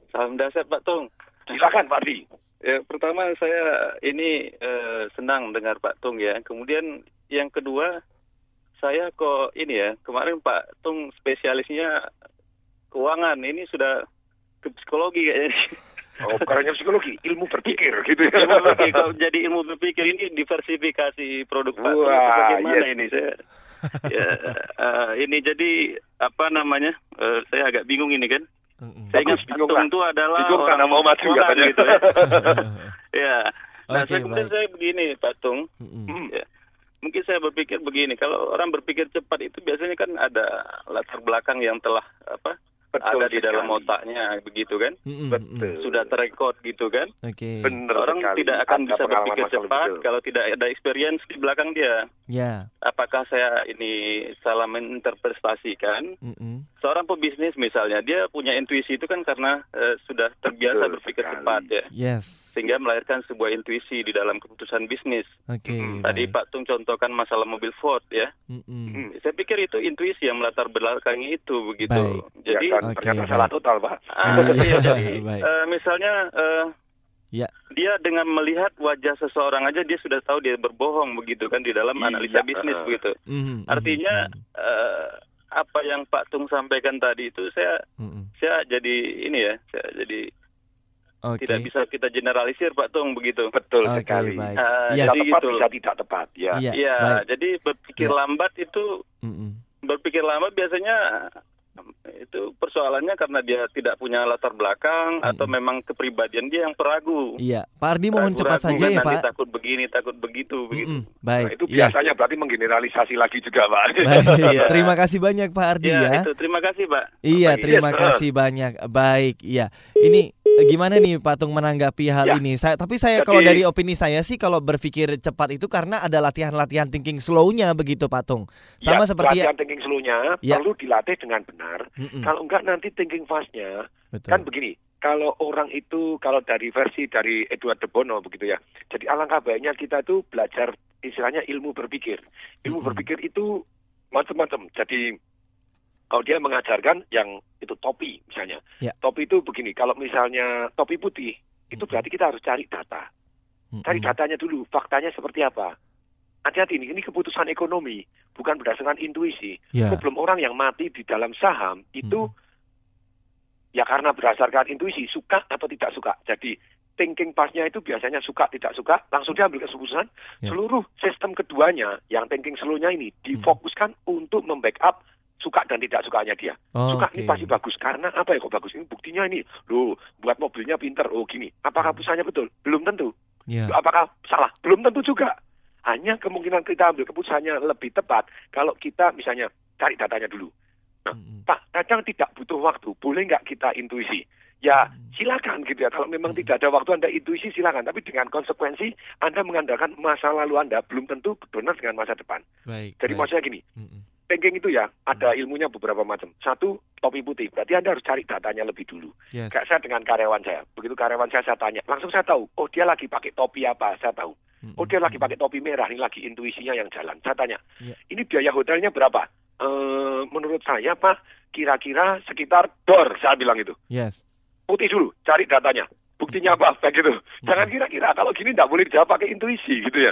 Salam dahsyat Pak Tung. Silakan Pak Ardi. Ya, pertama saya ini eh, senang dengar Pak Tung ya. Kemudian yang kedua saya kok ini ya kemarin Pak Tung spesialisnya keuangan ini sudah ke psikologi kayaknya. Oh, bukan hanya psikologi, ilmu berpikir gitu ya. ilmu berpikir, kalau jadi ilmu berpikir ini diversifikasi produk Wah, bagaimana yes. ini saya ya eh, ini jadi apa namanya eh, saya agak bingung ini kan saya ingat Bagus, bingung, Pak Tung Pak. itu adalah Bingung karena orang mau katanya. gitu ya ya nah Oke, saya kemudian baik. saya begini Pak Tung ya mungkin saya berpikir begini kalau orang berpikir cepat itu biasanya kan ada latar belakang yang telah apa Betul ada di dalam otaknya begitu kan Mm-mm, Betul. sudah terekod gitu kan Oke Benar orang sekali. tidak akan Ada bisa berpikir cepat lalu. kalau tidak ada experience di belakang dia Ya apakah saya ini salah menginterpretasikan Mm-mm. seorang pebisnis misalnya dia punya intuisi itu kan karena eh, sudah terbiasa Betul berpikir sekali. cepat ya Yes sehingga melahirkan sebuah intuisi di dalam keputusan bisnis. Oke Tadi baik. Pak Tung contohkan masalah mobil Ford ya. Mm-mm. Saya pikir itu intuisi yang melatar belakangi itu begitu. Baik. Jadi ya, kan, Oke, ternyata baik. salah total, Pak. ah, Iya, iya, jadi baik. eh, misalnya eh, Ya dia dengan melihat wajah seseorang aja dia sudah tahu dia berbohong begitu kan di dalam Iya, analisa bisnis eh. begitu. Mhm, Artinya mhm, eh, apa yang Pak Tung sampaikan tadi itu saya mhm. saya jadi ini ya, saya jadi Oke tidak bisa kita generalisir Pak Tung begitu. Betul Oke, sekali. baik. Iya. Bisa jadi tepat, gitu. bisa tidak tepat. Ya. Iya baik. jadi berpikir Iya. lambat itu Mm-mm. berpikir lambat biasanya itu persoalannya karena dia tidak punya latar belakang atau memang kepribadian dia yang peragu. Iya Pak Ardi mohon Ragu-ragu cepat saja kan ya nanti Pak Takut begini, takut begitu, begitu. Mm-mm. Baik Nah, itu Iya. biasanya berarti menggeneralisasi lagi juga, Pak. Baik, terima kasih banyak Pak Ardi Ya, ya. itu terima kasih, Pak. Iya, terima kasih banyak. Baik, iya. Ini gimana nih Patung menanggapi hal Ya. ini? Saya tapi saya Jadi- kalau dari opini saya sih kalau berpikir cepat itu karena ada latihan-latihan thinking slow-nya begitu Patung. Sama ya, seperti latihan thinking slow-nya Ya. perlu dilatih dengan benar. Mm-mm. Kalau enggak nanti thinking fast-nya Betul. kan begini. Kalau orang itu kalau dari versi dari Edward de Bono begitu ya. Jadi alangkah baiknya kita tuh belajar istilahnya ilmu berpikir. Ilmu Mm-mm. berpikir itu macam-macam. Jadi kalau dia mengajarkan yang itu topi misalnya. Ya. Topi itu begini, kalau misalnya topi putih itu berarti kita harus cari data. Cari Mm-mm. datanya dulu, faktanya seperti apa. Hati-hati ini, ini keputusan ekonomi, bukan berdasarkan intuisi. Ya. Problem orang yang mati di dalam saham itu Ya karena berdasarkan intuisi suka atau tidak suka. Jadi thinking pasnya itu biasanya suka tidak suka langsung dia ambil keputusan. Ya. Seluruh sistem keduanya yang thinking slow-nya ini difokuskan untuk membackup suka dan tidak sukanya dia. Oh, suka ini oke. pasti bagus. Karena apa ya kok bagus? Ini buktinya ini. Loh buat mobilnya pinter. Oh gini. Apakah pusatnya betul? Belum tentu. Ya. apakah salah? Belum tentu juga. Hanya kemungkinan kita ambil keputusannya lebih tepat kalau kita misalnya cari datanya dulu. Nah pak kadang tidak butuh waktu. Boleh nggak kita intuisi? Ya silakan gitu ya. Kalau memang tidak ada waktu anda intuisi silakan. Tapi dengan konsekuensi anda mengandalkan masa lalu anda belum tentu benar dengan masa depan. Baik. jadi baik. maksudnya gini thinking itu ya ada ilmunya beberapa macam. Satu topi putih, berarti anda harus cari datanya lebih dulu. Yes. Kayak saya dengan karyawan saya, begitu karyawan saya saya tanya, langsung saya tahu, oh dia lagi pakai topi apa, saya tahu. Oh dia lagi pakai topi merah, ini lagi intuisinya yang jalan. Saya tanya, Ya. ini biaya hotelnya berapa? Eh, menurut saya pak, kira-kira sekitar dor, saya bilang itu. Yes. Putih dulu, cari datanya. Buktinya apa? Kayak gitu. Jangan kira-kira kalau gini nggak boleh dijawab pakai intuisi gitu ya.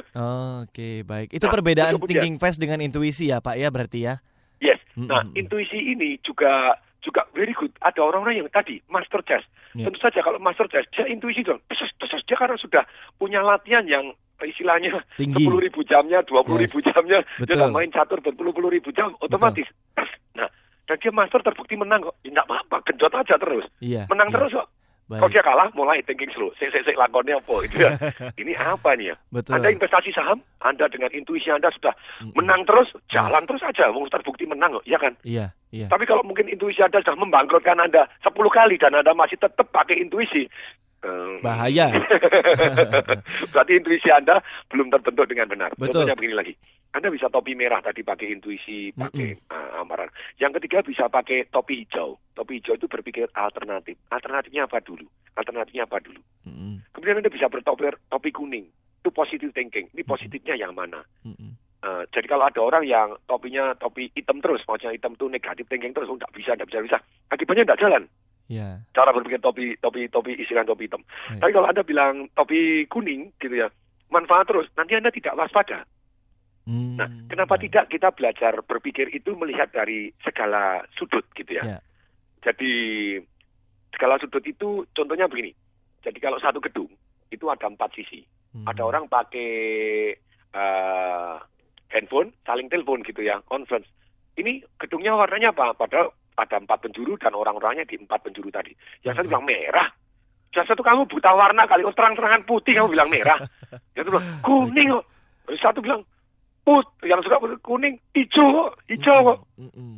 Oke, baik. Itu Nah, perbedaan kemudian- thinking fast dengan intuisi ya, Pak ya berarti ya. Yes. Nah, intuisi ini juga juga very good. Ada orang-orang yang tadi master chess. Ya. Tentu saja kalau master chess dia intuisi dong. Terus terus dia karena sudah punya latihan yang istilahnya sepuluh ribu jamnya, dua puluh ribu jamnya, dia Betul. udah main catur berpuluh-puluh ribu jam, otomatis. Nah, dan dia master terbukti menang kok. Ya, apa-apa, genjot aja terus. Iya. Menang iya. terus kok. Baik. Kalau dia kalah, mulai thinking slow. Sik, sik, sik, lakonnya apa? Itu ya. Ini apa nih ya? Betul. Anda investasi saham, Anda dengan intuisi Anda sudah menang terus, jalan terus aja. Mau terbukti menang kok, ya kan? Iya, iya. Tapi kalau mungkin intuisi Anda sudah membangkrutkan Anda 10 kali dan Anda masih tetap pakai intuisi, Bahaya. berarti intuisi Anda belum terbentuk dengan benar. Betul. Contohnya begini lagi. Anda bisa topi merah tadi pakai intuisi, pakai uh, amaran. Yang ketiga bisa pakai topi hijau. Topi hijau itu berpikir alternatif. Alternatifnya apa dulu? Alternatifnya apa dulu? Kemudian Anda bisa bertopi topi kuning. Itu positive thinking. Ini positifnya yang mana? Eh, jadi kalau ada orang yang topinya topi hitam terus, maksudnya hitam itu negatif thinking terus, oh, nggak bisa, nggak bisa, bisa. Akibatnya nggak jalan. Ya. Cara berpikir topi, topi, topi istilah topi hitam. Tapi kalau anda bilang topi kuning, gitu ya, manfaat terus. Nanti anda tidak waspada. Hmm, Nah, kenapa tidak kita belajar berpikir itu melihat dari segala sudut, gitu ya? Ya. Jadi segala sudut itu contohnya begini. Jadi kalau satu gedung itu ada empat sisi. Ada orang pakai eh, handphone saling telepon gitu ya, conference. Ini gedungnya warnanya apa? Padahal ada empat penjuru dan orang-orangnya di empat penjuru tadi. Yang satu bilang merah. Yang satu kamu buta warna kali, oh terang-terangan putih kamu bilang merah. Yang satu bilang kuning. Terus satu bilang put, yang suka kuning, hijau hijau kok.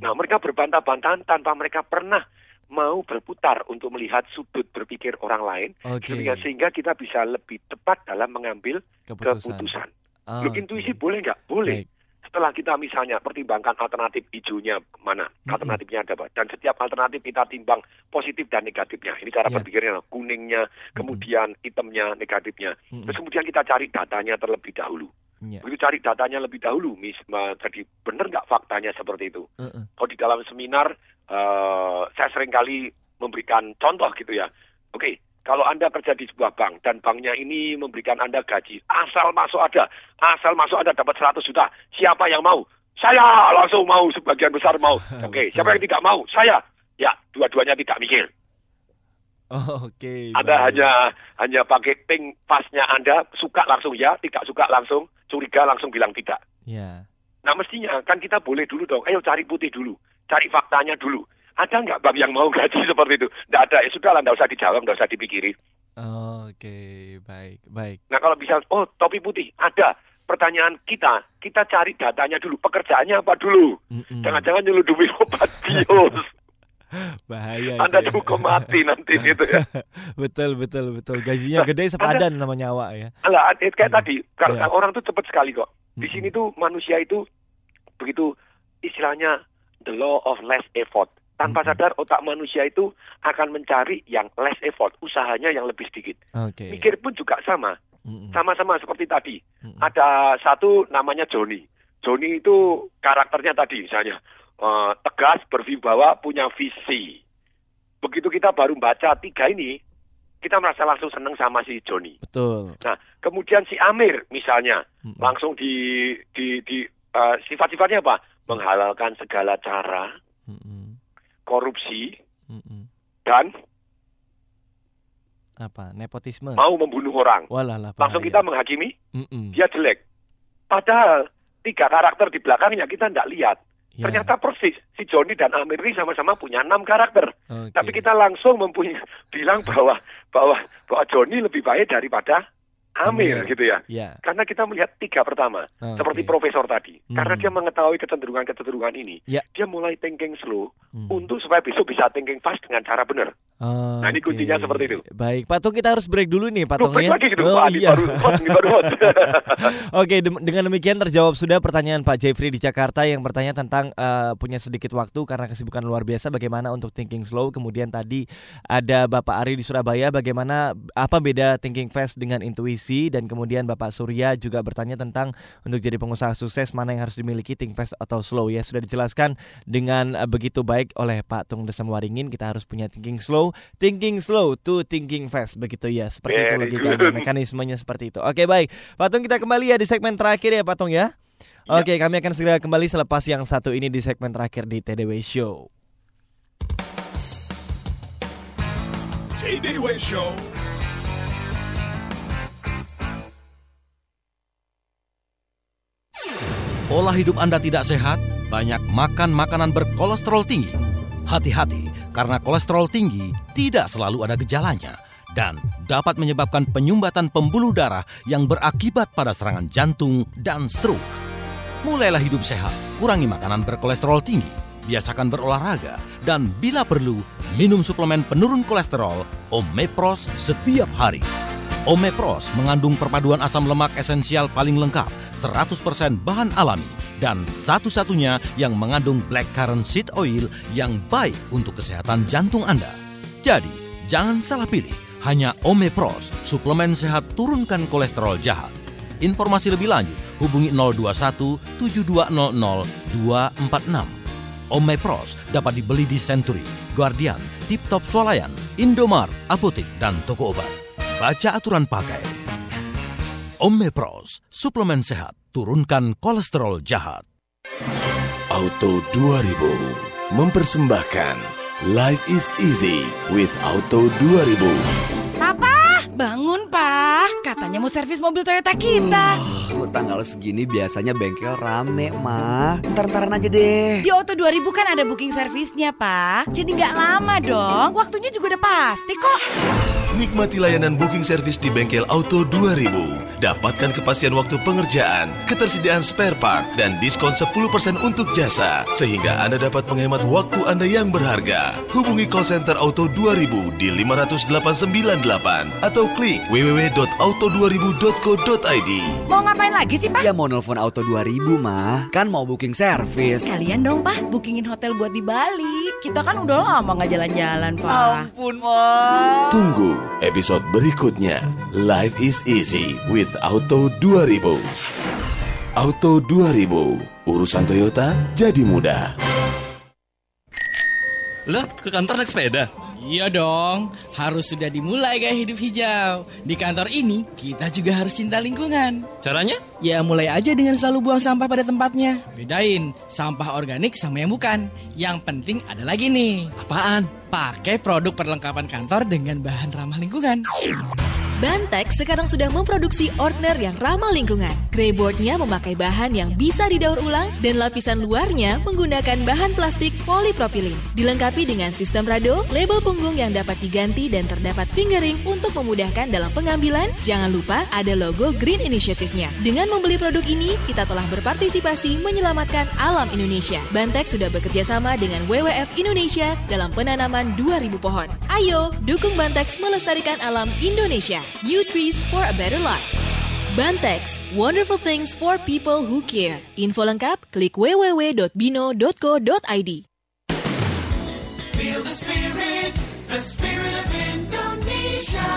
Nah mereka berbantah-bantahan tanpa mereka pernah mau berputar untuk melihat sudut berpikir orang lain Oke. sehingga, sehingga kita bisa lebih tepat dalam mengambil Keputusan. keputusan. Ah, Loh, intuisi boleh nggak? Boleh. Setelah kita misalnya pertimbangkan alternatif hijaunya mana, alternatifnya ada apa, dan setiap alternatif kita timbang positif dan negatifnya. Ini cara Ya. berpikirnya, kuningnya, kemudian hitamnya, negatifnya. Terus kemudian kita cari datanya terlebih dahulu. Ya. Begitu cari datanya lebih dahulu, mis, jadi benar nggak faktanya seperti itu? Heeh. Kalau di dalam seminar, eh, saya sering kali memberikan contoh gitu ya. Oke, kalau Anda kerja di sebuah bank dan banknya ini memberikan Anda gaji, asal masuk ada, asal masuk ada dapat 100 juta, siapa yang mau? Saya langsung mau, sebagian besar mau. Oke, siapa yang tidak mau? Saya. Ya, dua-duanya tidak mikir. Oh, Oke. Anda baik. hanya hanya pakai ping pasnya Anda, suka langsung ya, tidak suka langsung, curiga langsung bilang tidak. Ya. Nah mestinya kan kita boleh dulu dong, ayo cari putih dulu, cari faktanya dulu. Ada nggak bang yang mau gaji seperti itu? Nggak ada, ya sudah lah, nggak usah dijawab, nggak usah dipikirin. Oke, baik, baik. Nah kalau bisa, oh topi putih, ada. Pertanyaan kita, kita cari datanya dulu, pekerjaannya apa dulu? Jangan-jangan nyelundupi obat bios. Bahaya. Anda itu ya. mati nanti gitu ya. betul, betul, betul. Gajinya gede sepadan sama nyawa ya. Alah, kayak tadi, karena Yes. orang tuh cepat sekali kok. Di sini tuh manusia itu begitu istilahnya the law of less effort. Tanpa sadar otak manusia itu akan mencari yang less effort, usahanya yang lebih sedikit. Oke. Mikir pun juga sama. Sama-sama seperti tadi. Ada satu namanya Joni. Joni itu karakternya tadi misalnya eh, tegas, berwibawa, punya visi. Begitu kita baru baca tiga ini, kita merasa langsung seneng sama si Joni. Betul. Nah, kemudian si Amir misalnya langsung di di di eh, sifat-sifatnya apa? Menghalalkan segala cara, korupsi, dan Apa? Nepotisme. mau membunuh orang. Walah lah. Langsung kita menghakimi Mm-mm. dia jelek. Padahal tiga karakter di belakangnya kita tidak lihat. Ya. Ternyata persis si Joni dan Amir ini sama-sama punya enam karakter. Oke. Tapi kita langsung mempunyai bilang bahwa bahwa bahwa Joni lebih baik daripada Amir, Amir. gitu ya. Ya. Karena kita melihat tiga pertama, Oke. seperti profesor tadi. Hmm. Karena dia mengetahui kecenderungan-kecenderungan ini, Ya. dia mulai thinking slow Hmm. untuk supaya besok bisa thinking fast dengan cara benar. Oh, Nah, ini kuncinya seperti itu. Baik, Patung kita harus break dulu nih, Patung break ya. lagi gitu, oh, Pak iya. baru hot, ini baru hot. Oke, dengan demikian terjawab sudah pertanyaan Pak Jeffrey di Jakarta yang bertanya tentang eh, punya sedikit waktu karena kesibukan luar biasa bagaimana untuk thinking slow. Kemudian tadi ada Bapak Ari di Surabaya bagaimana apa beda thinking fast dengan intuisi dan kemudian Bapak Surya juga bertanya tentang untuk jadi pengusaha sukses mana yang harus dimiliki think fast atau slow ya. Sudah dijelaskan dengan eh, begitu baik oleh Pak Tung Desem Waringin kita harus punya thinking slow, thinking slow to thinking fast begitu ya. Seperti itu Very logikanya, mekanismenya seperti itu. Oke, baik. Patung kita kembali ya di segmen terakhir ya Patung ya. Oke, kami akan segera kembali selepas yang satu ini di segmen terakhir di TDW Show. TDW Show. Pola hidup Anda tidak sehat, banyak makan makanan berkolesterol tinggi. Hati-hati, karena kolesterol tinggi tidak selalu ada gejalanya dan dapat menyebabkan penyumbatan pembuluh darah yang berakibat pada serangan jantung dan stroke. Mulailah hidup sehat, kurangi makanan berkolesterol tinggi, biasakan berolahraga, dan bila perlu, minum suplemen penurun kolesterol Omepros setiap hari. Omepros mengandung perpaduan asam lemak esensial paling lengkap, 100% bahan alami, dan satu-satunya yang mengandung blackcurrant seed oil yang baik untuk kesehatan jantung Anda. Jadi, jangan salah pilih, hanya Omepros, suplemen sehat turunkan kolesterol jahat. Informasi lebih lanjut hubungi 021 7200 246. Omepros dapat dibeli di Century, Guardian, Tip Top Swalayan, Indomart, Apotik, dan toko obat. Baca aturan pakai. Omepros, suplemen sehat, turunkan kolesterol jahat. Auto 2000 mempersembahkan Life is easy with Auto 2000. Papa, bangun pak. Katanya mau servis mobil Toyota kita. Oh, tanggal segini biasanya bengkel rame, mah. Ntar-ntaran aja deh. Di Auto 2000 kan ada booking servisnya pak. Jadi nggak lama dong. Waktunya juga udah pasti kok. Nikmati layanan booking service di bengkel Auto 2000. Dapatkan kepastian waktu pengerjaan, ketersediaan spare part, dan diskon 10% untuk jasa. Sehingga Anda dapat menghemat waktu Anda yang berharga. Hubungi call center Auto 2000 di 50898 atau klik www.auto2000.co.id. Mau ngapain lagi sih pak? Ya mau nelfon Auto 2000, mah. Kan mau booking service. Kalian dong pak, bookingin hotel buat di Bali. Kita kan udah lama nggak jalan-jalan pak. Ampun, mah. Tunggu episode berikutnya. Life is easy with Auto 2000. Auto 2000, urusan Toyota jadi mudah. Lah, ke kantor naik sepeda? Iya dong, harus sudah dimulai gaya hidup hijau. Di kantor ini, kita juga harus cinta lingkungan. Caranya? Ya mulai aja dengan selalu buang sampah pada tempatnya. Bedain, sampah organik sama yang bukan. Yang penting ada lagi nih. Apaan? Pakai produk perlengkapan kantor dengan bahan ramah lingkungan. Bantex sekarang sudah memproduksi ordner yang ramah lingkungan. Greyboardnya memakai bahan yang bisa didaur ulang dan lapisan luarnya menggunakan bahan plastik polipropilin. Dilengkapi dengan sistem rado, label punggung yang dapat diganti dan terdapat fingering untuk memudahkan dalam pengambilan. Jangan lupa ada logo Green Initiative-nya. Dengan membeli produk ini, kita telah berpartisipasi menyelamatkan alam Indonesia. Bantex sudah bekerja sama dengan WWF Indonesia dalam penanaman 2000 pohon. Ayo, dukung Bantex melestarikan alam Indonesia. New trees for a better life. Bantex, wonderful things for people who care. Info lengkap, klik www.bino.co.id. Feel the spirit, the spirit of Indonesia.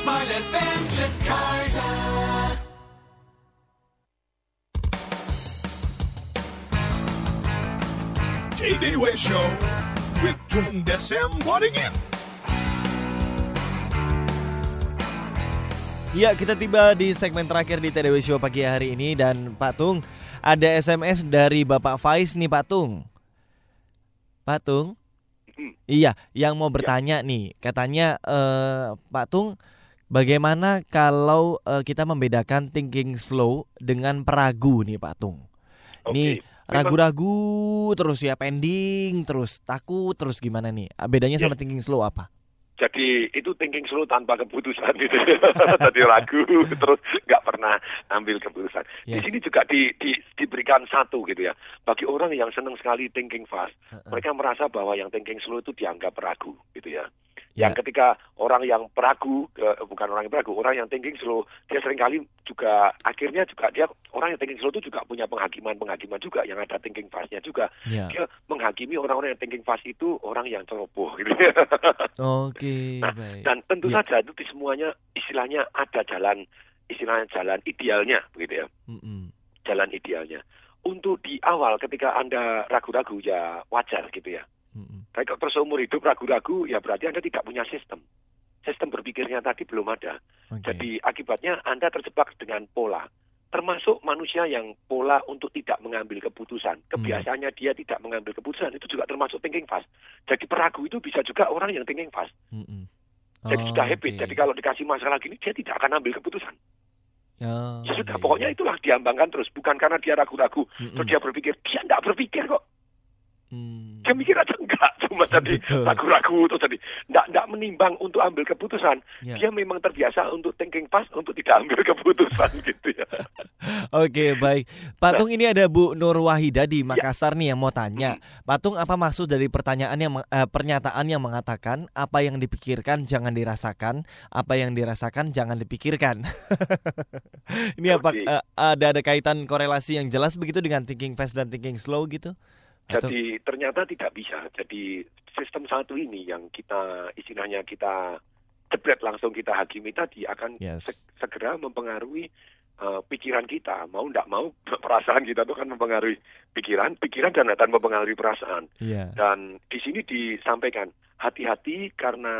Smart FM Jakarta. TDW Show with Tung Desem Wadding In. Ya, kita tiba di segmen terakhir di TDW Show pagi hari ini dan Pak Tung ada SMS dari Bapak Faiz nih Pak Tung. Pak Tung. Iya, yang mau bertanya nih, katanya eh, Pak Tung, bagaimana kalau eh, kita membedakan thinking slow dengan peragu nih Pak Tung? Nih ragu-ragu terus ya pending terus takut terus gimana nih? Bedanya sama thinking slow apa? Jadi itu thinking slow tanpa keputusan gitu. Tadi ragu terus nggak pernah ambil keputusan. Di Yes. sini juga di, di, diberikan satu gitu ya. Bagi orang yang senang sekali thinking fast, mereka merasa bahwa yang thinking slow itu dianggap ragu gitu ya. Yang ketika orang yang peragu, eh, bukan orang yang peragu, orang yang thinking slow, dia sering kali juga akhirnya juga dia orang yang thinking slow itu juga punya penghakiman-penghakiman juga yang ada thinking fast-nya juga. Ya. Dia menghakimi orang-orang yang thinking fast itu orang yang ceroboh gitu. Oke, Nah, baik. dan tentu Ya. saja itu di semuanya istilahnya ada jalan istilahnya jalan idealnya begitu ya. Mm-mm. Jalan idealnya. Untuk di awal ketika Anda ragu-ragu ya wajar gitu ya. Tapi kalau seumur hidup ragu-ragu ya berarti Anda tidak punya sistem. Sistem berpikirnya tadi belum ada. Jadi akibatnya Anda terjebak dengan pola. Termasuk manusia yang pola untuk tidak mengambil keputusan. Kebiasaannya dia tidak mengambil keputusan itu juga termasuk thinking fast. Jadi peragu itu bisa juga orang yang thinking fast. Jadi Oh, sudah habit. oke. Jadi kalau dikasih masalah gini dia tidak akan ambil keputusan. Ya, Ya sudah, pokoknya itulah diambangkan terus. Bukan karena dia ragu-ragu. Terus dia berpikir, dia tidak berpikir kok. Dia mikir aja enggak, cuma tadi ragu-ragu terus tadi enggak enggak menimbang untuk ambil keputusan. Ya. Dia memang terbiasa untuk thinking fast untuk tidak ambil keputusan gitu ya. Oke baik Pak Nah. Ini ada Bu Nur Wahida di Ya. Makassar nih yang mau tanya Pak Tung apa maksud dari pertanyaan yang eh, pernyataan yang mengatakan Apa yang dipikirkan jangan dirasakan Apa yang dirasakan jangan dipikirkan Ini apa Oke. eh, ada ada kaitan korelasi yang jelas begitu dengan thinking fast dan thinking slow gitu Atau- Jadi ternyata tidak bisa. Jadi sistem satu ini yang kita istilahnya kita jebret langsung kita hakimi tadi akan Yes. se- segera mempengaruhi uh, pikiran kita. Mau tidak mau perasaan kita itu akan mempengaruhi pikiran, pikiran dan akan mempengaruhi perasaan. Iya Dan di sini disampaikan hati-hati karena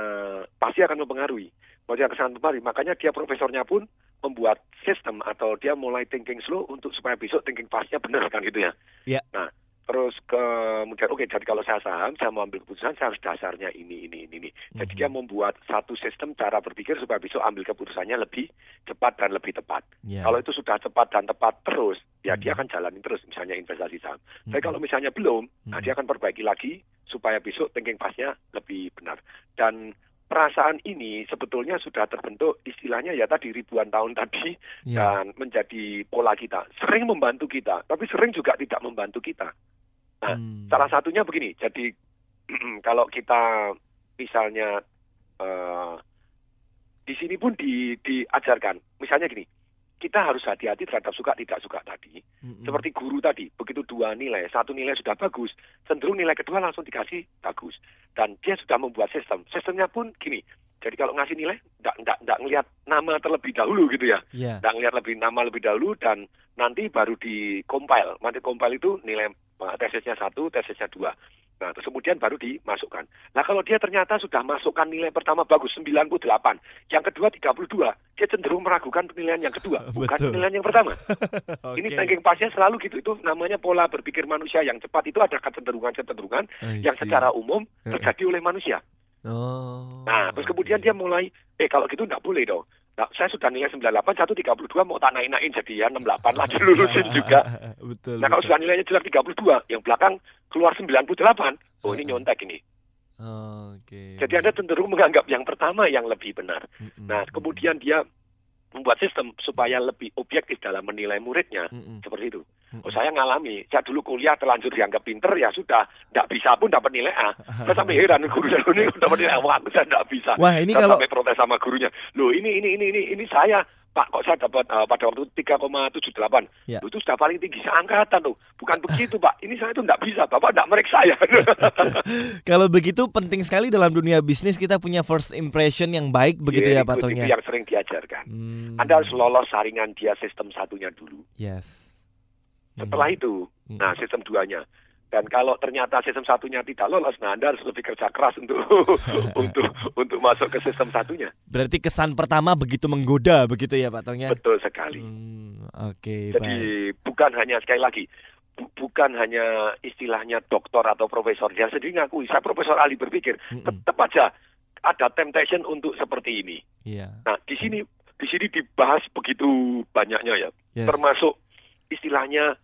pasti akan mempengaruhi. Pasti akan mempengaruhi. Makanya dia profesornya pun membuat sistem atau dia mulai thinking slow untuk supaya besok thinking fastnya benar kan gitu ya. Iya. Nah, terus kemudian oke jadi kalau saya saham saya mau ambil keputusan saya harus dasarnya ini ini ini ini. Jadi dia membuat satu sistem cara berpikir supaya besok ambil keputusannya lebih cepat dan lebih tepat. Ya. Kalau itu sudah cepat dan tepat terus, ya dia akan jalanin terus misalnya investasi saham. Tapi kalau misalnya belum, nah dia akan perbaiki lagi supaya besok thinking fast-nya lebih benar. Dan perasaan ini sebetulnya sudah terbentuk istilahnya ya tadi ribuan tahun tadi Ya. dan menjadi pola kita. Sering membantu kita, tapi sering juga tidak membantu kita. Nah, salah satunya begini. Jadi kalau kita misalnya eh, di sini pun di, diajarkan, misalnya gini, kita harus hati-hati terhadap suka tidak suka tadi. Seperti guru tadi, begitu dua nilai, satu nilai sudah bagus, cenderung nilai kedua langsung dikasih bagus. Dan dia sudah membuat sistem. Sistemnya pun gini, jadi kalau ngasih nilai, nggak ngelihat nama terlebih dahulu gitu ya. Iya. Nggak ngelihat lebih nama lebih dahulu dan nanti baru di compile. Nanti compile itu nilai eh, tesisnya satu, tesisnya dua. Nah, terus kemudian baru dimasukkan. Nah, kalau dia ternyata sudah masukkan nilai pertama bagus 98, yang kedua 32, dia cenderung meragukan penilaian yang kedua, bukan Betul. penilaian yang pertama. Ini Oke. thinking fast-nya selalu gitu. Itu namanya pola berpikir manusia yang cepat itu ada kecenderungan-kecenderungan yang secara umum terjadi oleh manusia. Oh Nah, terus kemudian dia mulai, eh kalau gitu nggak boleh dong. Nah, saya sudah nilai 98, 132 mau tak naik-naikin jadi ya 68 lah dilulusin juga. Betul Nah, kalau betul. sudah nilainya jelek 32, yang belakang keluar 98, oh ini nyontek ini. Oke Jadi Anda cenderung menganggap yang pertama yang lebih benar. Nah, kemudian dia membuat sistem supaya lebih objektif dalam menilai muridnya. Seperti itu. Oh, saya ngalami. Saya dulu kuliah terlanjur dianggap pinter, ya sudah. Tidak bisa pun dapat nilai A. Saya sampai heran, guru saya ini dapat nilai A. Wah, saya tidak bisa. Wah, ini saya kalau- sampai protes sama gurunya. Loh, ini, ini, ini, ini, ini saya. Pak, kok saya dapat eh, pada waktu itu 3,78. Ya. Itu sudah paling tinggi seangkatan loh. Bukan begitu, Pak. Ini saya itu tidak bisa. Bapak tidak meriksa ya. Kalau begitu penting sekali dalam dunia bisnis kita punya first impression yang baik begitu ya Iya, Pak itu- Tong Itu ya. yang sering diajarkan. Hmm. Anda harus lolos saringan dia sistem satunya dulu. Yes. Setelah itu, nah sistem duanya. Dan kalau ternyata sistem satunya tidak lolos, nah Anda harus lebih kerja keras untuk untuk untuk masuk ke sistem satunya. Berarti kesan pertama begitu menggoda begitu ya Pak Tong ya. Betul sekali. Hmm, Oke, Jadi baik. bukan hanya sekali lagi bu- bukan hanya istilahnya doktor atau profesor. Dia sendiri ngakui, saya profesor ahli berpikir. Tetap aja ada temptation untuk seperti ini. Iya. Nah, di sini di sini dibahas begitu banyaknya ya. Yes. Termasuk istilahnya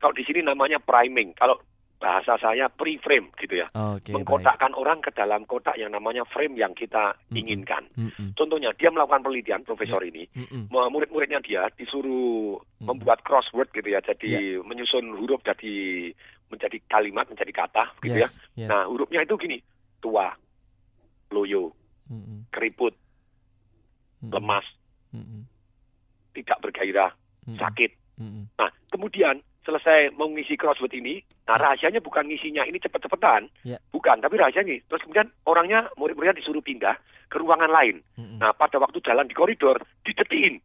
kalau di sini namanya priming. Kalau bahasa saya pre-frame gitu ya. Baik. Mengkotakkan orang ke dalam kotak yang namanya frame yang kita inginkan. Mm-mm. Contohnya dia melakukan penelitian profesor ini, Mm-mm. Mu- murid-muridnya dia disuruh membuat crossword gitu ya, jadi menyusun huruf jadi menjadi kalimat, menjadi kata gitu Yes, ya. yes. Nah hurufnya itu gini, tua, loyo, Mm-mm. keriput, lemas, Mm-mm. tidak bergairah, Mm-mm. sakit. Mm-mm. Nah kemudian selesai mengisi crossword ini, nah rahasianya bukan ngisinya ini cepet-cepetan, Ya. bukan, tapi rahasianya. Terus kemudian orangnya murid-muridnya disuruh pindah ke ruangan lain. Nah pada waktu jalan di koridor didetiin,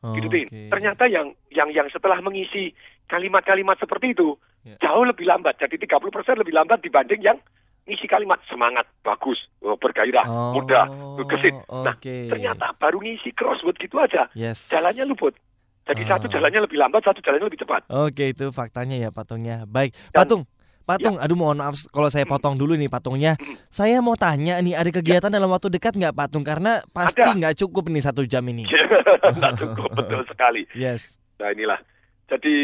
didetiin. Oke. Ternyata yang yang yang setelah mengisi kalimat-kalimat seperti itu Ya. jauh lebih lambat. Jadi 30% lebih lambat dibanding yang ngisi kalimat semangat, bagus, oh, bergairah, Oh, mudah, gesit. Nah oke. ternyata baru ngisi crossword gitu aja, Yes. jalannya luput. Jadi Ah. satu jalannya lebih lambat, satu jalannya lebih cepat. Oke, itu faktanya ya patungnya. Baik, Patung. Patung, Ya. aduh mohon maaf kalau saya potong dulu nih patungnya. Saya mau tanya nih, ada Ya. kegiatan dalam waktu dekat nggak patung? Karena pasti nggak cukup nih satu jam ini. Nggak cukup betul sekali. Yes. Nah inilah. Jadi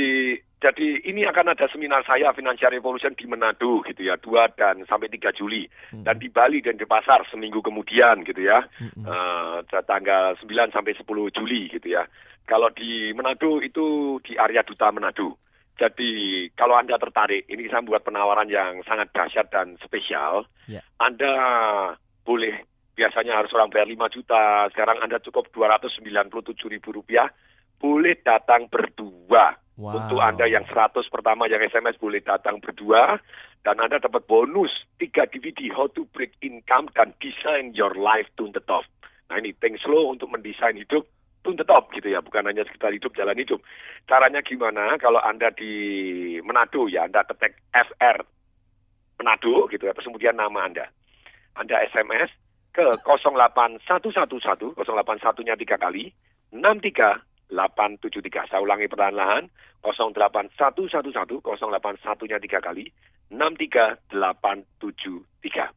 jadi ini akan ada seminar saya Financial Revolution di Manado gitu ya, 2 dan sampai 3 Juli. Dan di Bali dan di Pasar seminggu kemudian gitu ya. Eh, tanggal 9 sampai 10 Juli gitu ya. Kalau di Manado itu di area Duta Manado. Jadi kalau Anda tertarik, ini saya buat penawaran yang sangat dahsyat dan spesial. Ya. Anda boleh biasanya harus orang bayar 5 juta, sekarang Anda cukup 297 ribu rupiah, boleh datang berdua. Wow. Untuk Anda yang 100 pertama yang SMS boleh datang berdua, dan Anda dapat bonus 3 DVD How to Break Income dan Design Your Life to the Top. Nah ini think slow untuk mendesain hidup top gitu ya, bukan hanya sekitar hidup, jalan hidup. Caranya gimana? Kalau Anda di Manado ya, Anda ketik FR Manado gitu ya, kemudian nama Anda. Anda SMS ke 08111 081-nya tiga kali 63873. Saya ulangi perlahan-lahan 08111 081-nya tiga kali 63873.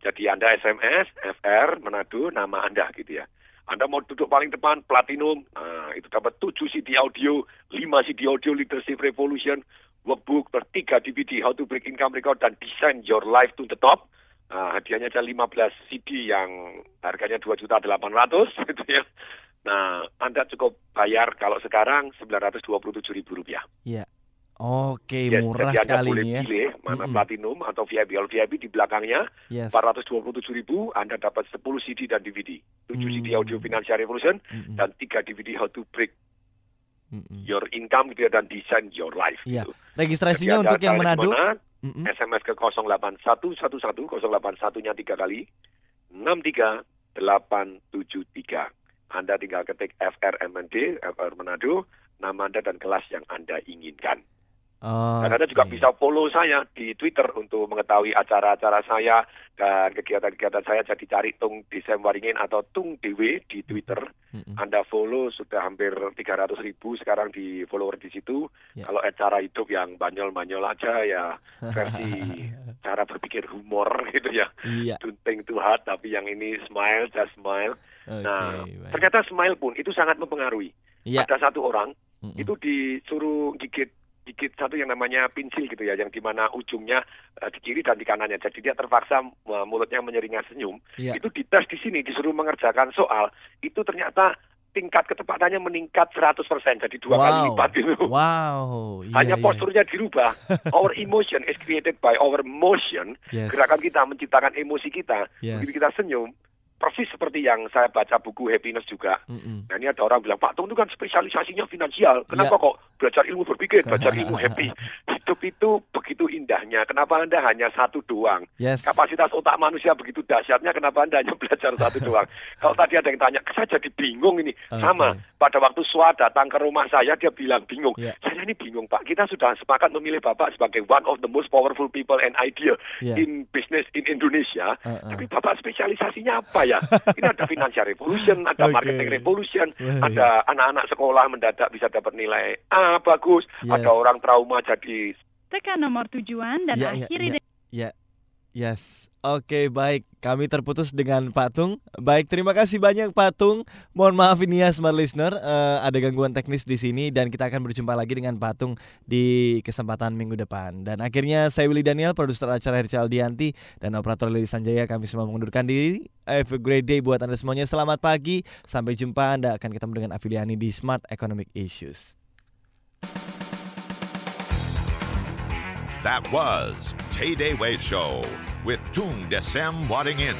Jadi Anda SMS FR Manado nama Anda gitu ya. Anda mau duduk paling depan platinum, nah, itu dapat 7 CD audio, 5 CD audio Leadership Revolution, workbook, per 3 DVD How to Break Income Record dan Design Your Life to the Top. Nah, hadiahnya ada 15 CD yang harganya 2.800 gitu ya. Nah, Anda cukup bayar kalau sekarang 927 ribu rupiah. Iya. Oke, Ya, murah jadi sekali boleh nih ya. pilih mana Mm-mm. platinum atau VIP. Kalau VIP di belakangnya Yes. 427 ribu, Anda dapat 10 CD dan DVD. 7 CD Hmm. audio Financial Revolution dan 3 DVD How to Break Your Income gitu ya, dan Design Your Life. Iya. gitu. Registrasinya Jadi untuk yang Manado. ke mana, Mm-mm. SMS ke 08111 081-nya 3 kali 63873. Anda tinggal ketik FRMND, FR Manado, nama Anda dan kelas yang Anda inginkan. Oh, Dan Anda juga bisa follow saya di Twitter untuk mengetahui acara-acara saya dan kegiatan-kegiatan saya. Jadi cari Tung Desem Waringin atau Tung Dewe di Twitter. Anda follow sudah hampir 300 ribu sekarang di follower di situ. Ya. Kalau acara hidup yang banyol-banyol aja ya versi cara berpikir humor gitu ya. Don't think too hard, tapi yang ini smile, just smile. Oke, nah, baik. ternyata smile pun itu sangat mempengaruhi. Iya. Ada satu orang itu disuruh gigit gigit satu yang namanya pensil gitu ya, yang di mana ujungnya eh, di kiri dan di kanannya. Jadi dia terpaksa eh, mulutnya menyeringas senyum. Iya. Itu dites di sini disuruh mengerjakan soal, itu ternyata tingkat ketepatannya meningkat 100% jadi dua kali Wow. lipat gitu. Wow. Iya, Hanya iya. posturnya dirubah. Our emotion is created by our motion. Yes. Gerakan kita menciptakan emosi kita. Yes. Begitu kita senyum, persis seperti yang saya baca buku Happiness juga. Mm-mm. Nah ini ada orang bilang, Pak Tung itu kan spesialisasinya finansial. Kenapa Iya. kok belajar ilmu berpikir, belajar ilmu happy? Hidup itu begitu indahnya. Kenapa Anda hanya satu doang? Yes. Kapasitas otak manusia begitu dahsyatnya, kenapa Anda hanya belajar satu doang? Kalau tadi ada yang tanya, saya jadi bingung ini. Oke. Sama, pada waktu Swa datang ke rumah saya, dia bilang bingung. Ya. Saya ini bingung, Pak. Kita sudah sepakat memilih Bapak sebagai one of the most powerful people and idea Ya. in business in Indonesia. Uh-uh. Tapi Bapak spesialisasinya apa ya? Ini ada financial revolution, ada Oke. marketing revolution, Wah, ada anak-anak sekolah mendadak bisa dapat nilai A bagus, Yes. ada orang trauma jadi Tekan nomor tujuan dan Ya, ya, akhiri ya, dengan ya. Yes. Oke, baik. Kami terputus dengan Pak Tung. Baik, terima kasih banyak Pak Tung. Mohon maaf ini ya smart listener, eh, ada gangguan teknis di sini dan kita akan berjumpa lagi dengan Pak Tung di kesempatan minggu depan. Dan akhirnya saya Willy Daniel, produser acara Hercal Dianti dan operator Lili Sanjaya kami semua mengundurkan diri. Have a great day buat Anda semuanya. Selamat pagi. Sampai jumpa. Anda akan ketemu dengan Afiliani di Smart Economic Issues. That was Tay Day Way Show with Tung Desem Wadding In.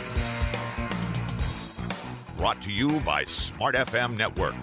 Brought to you by Smart FM Network.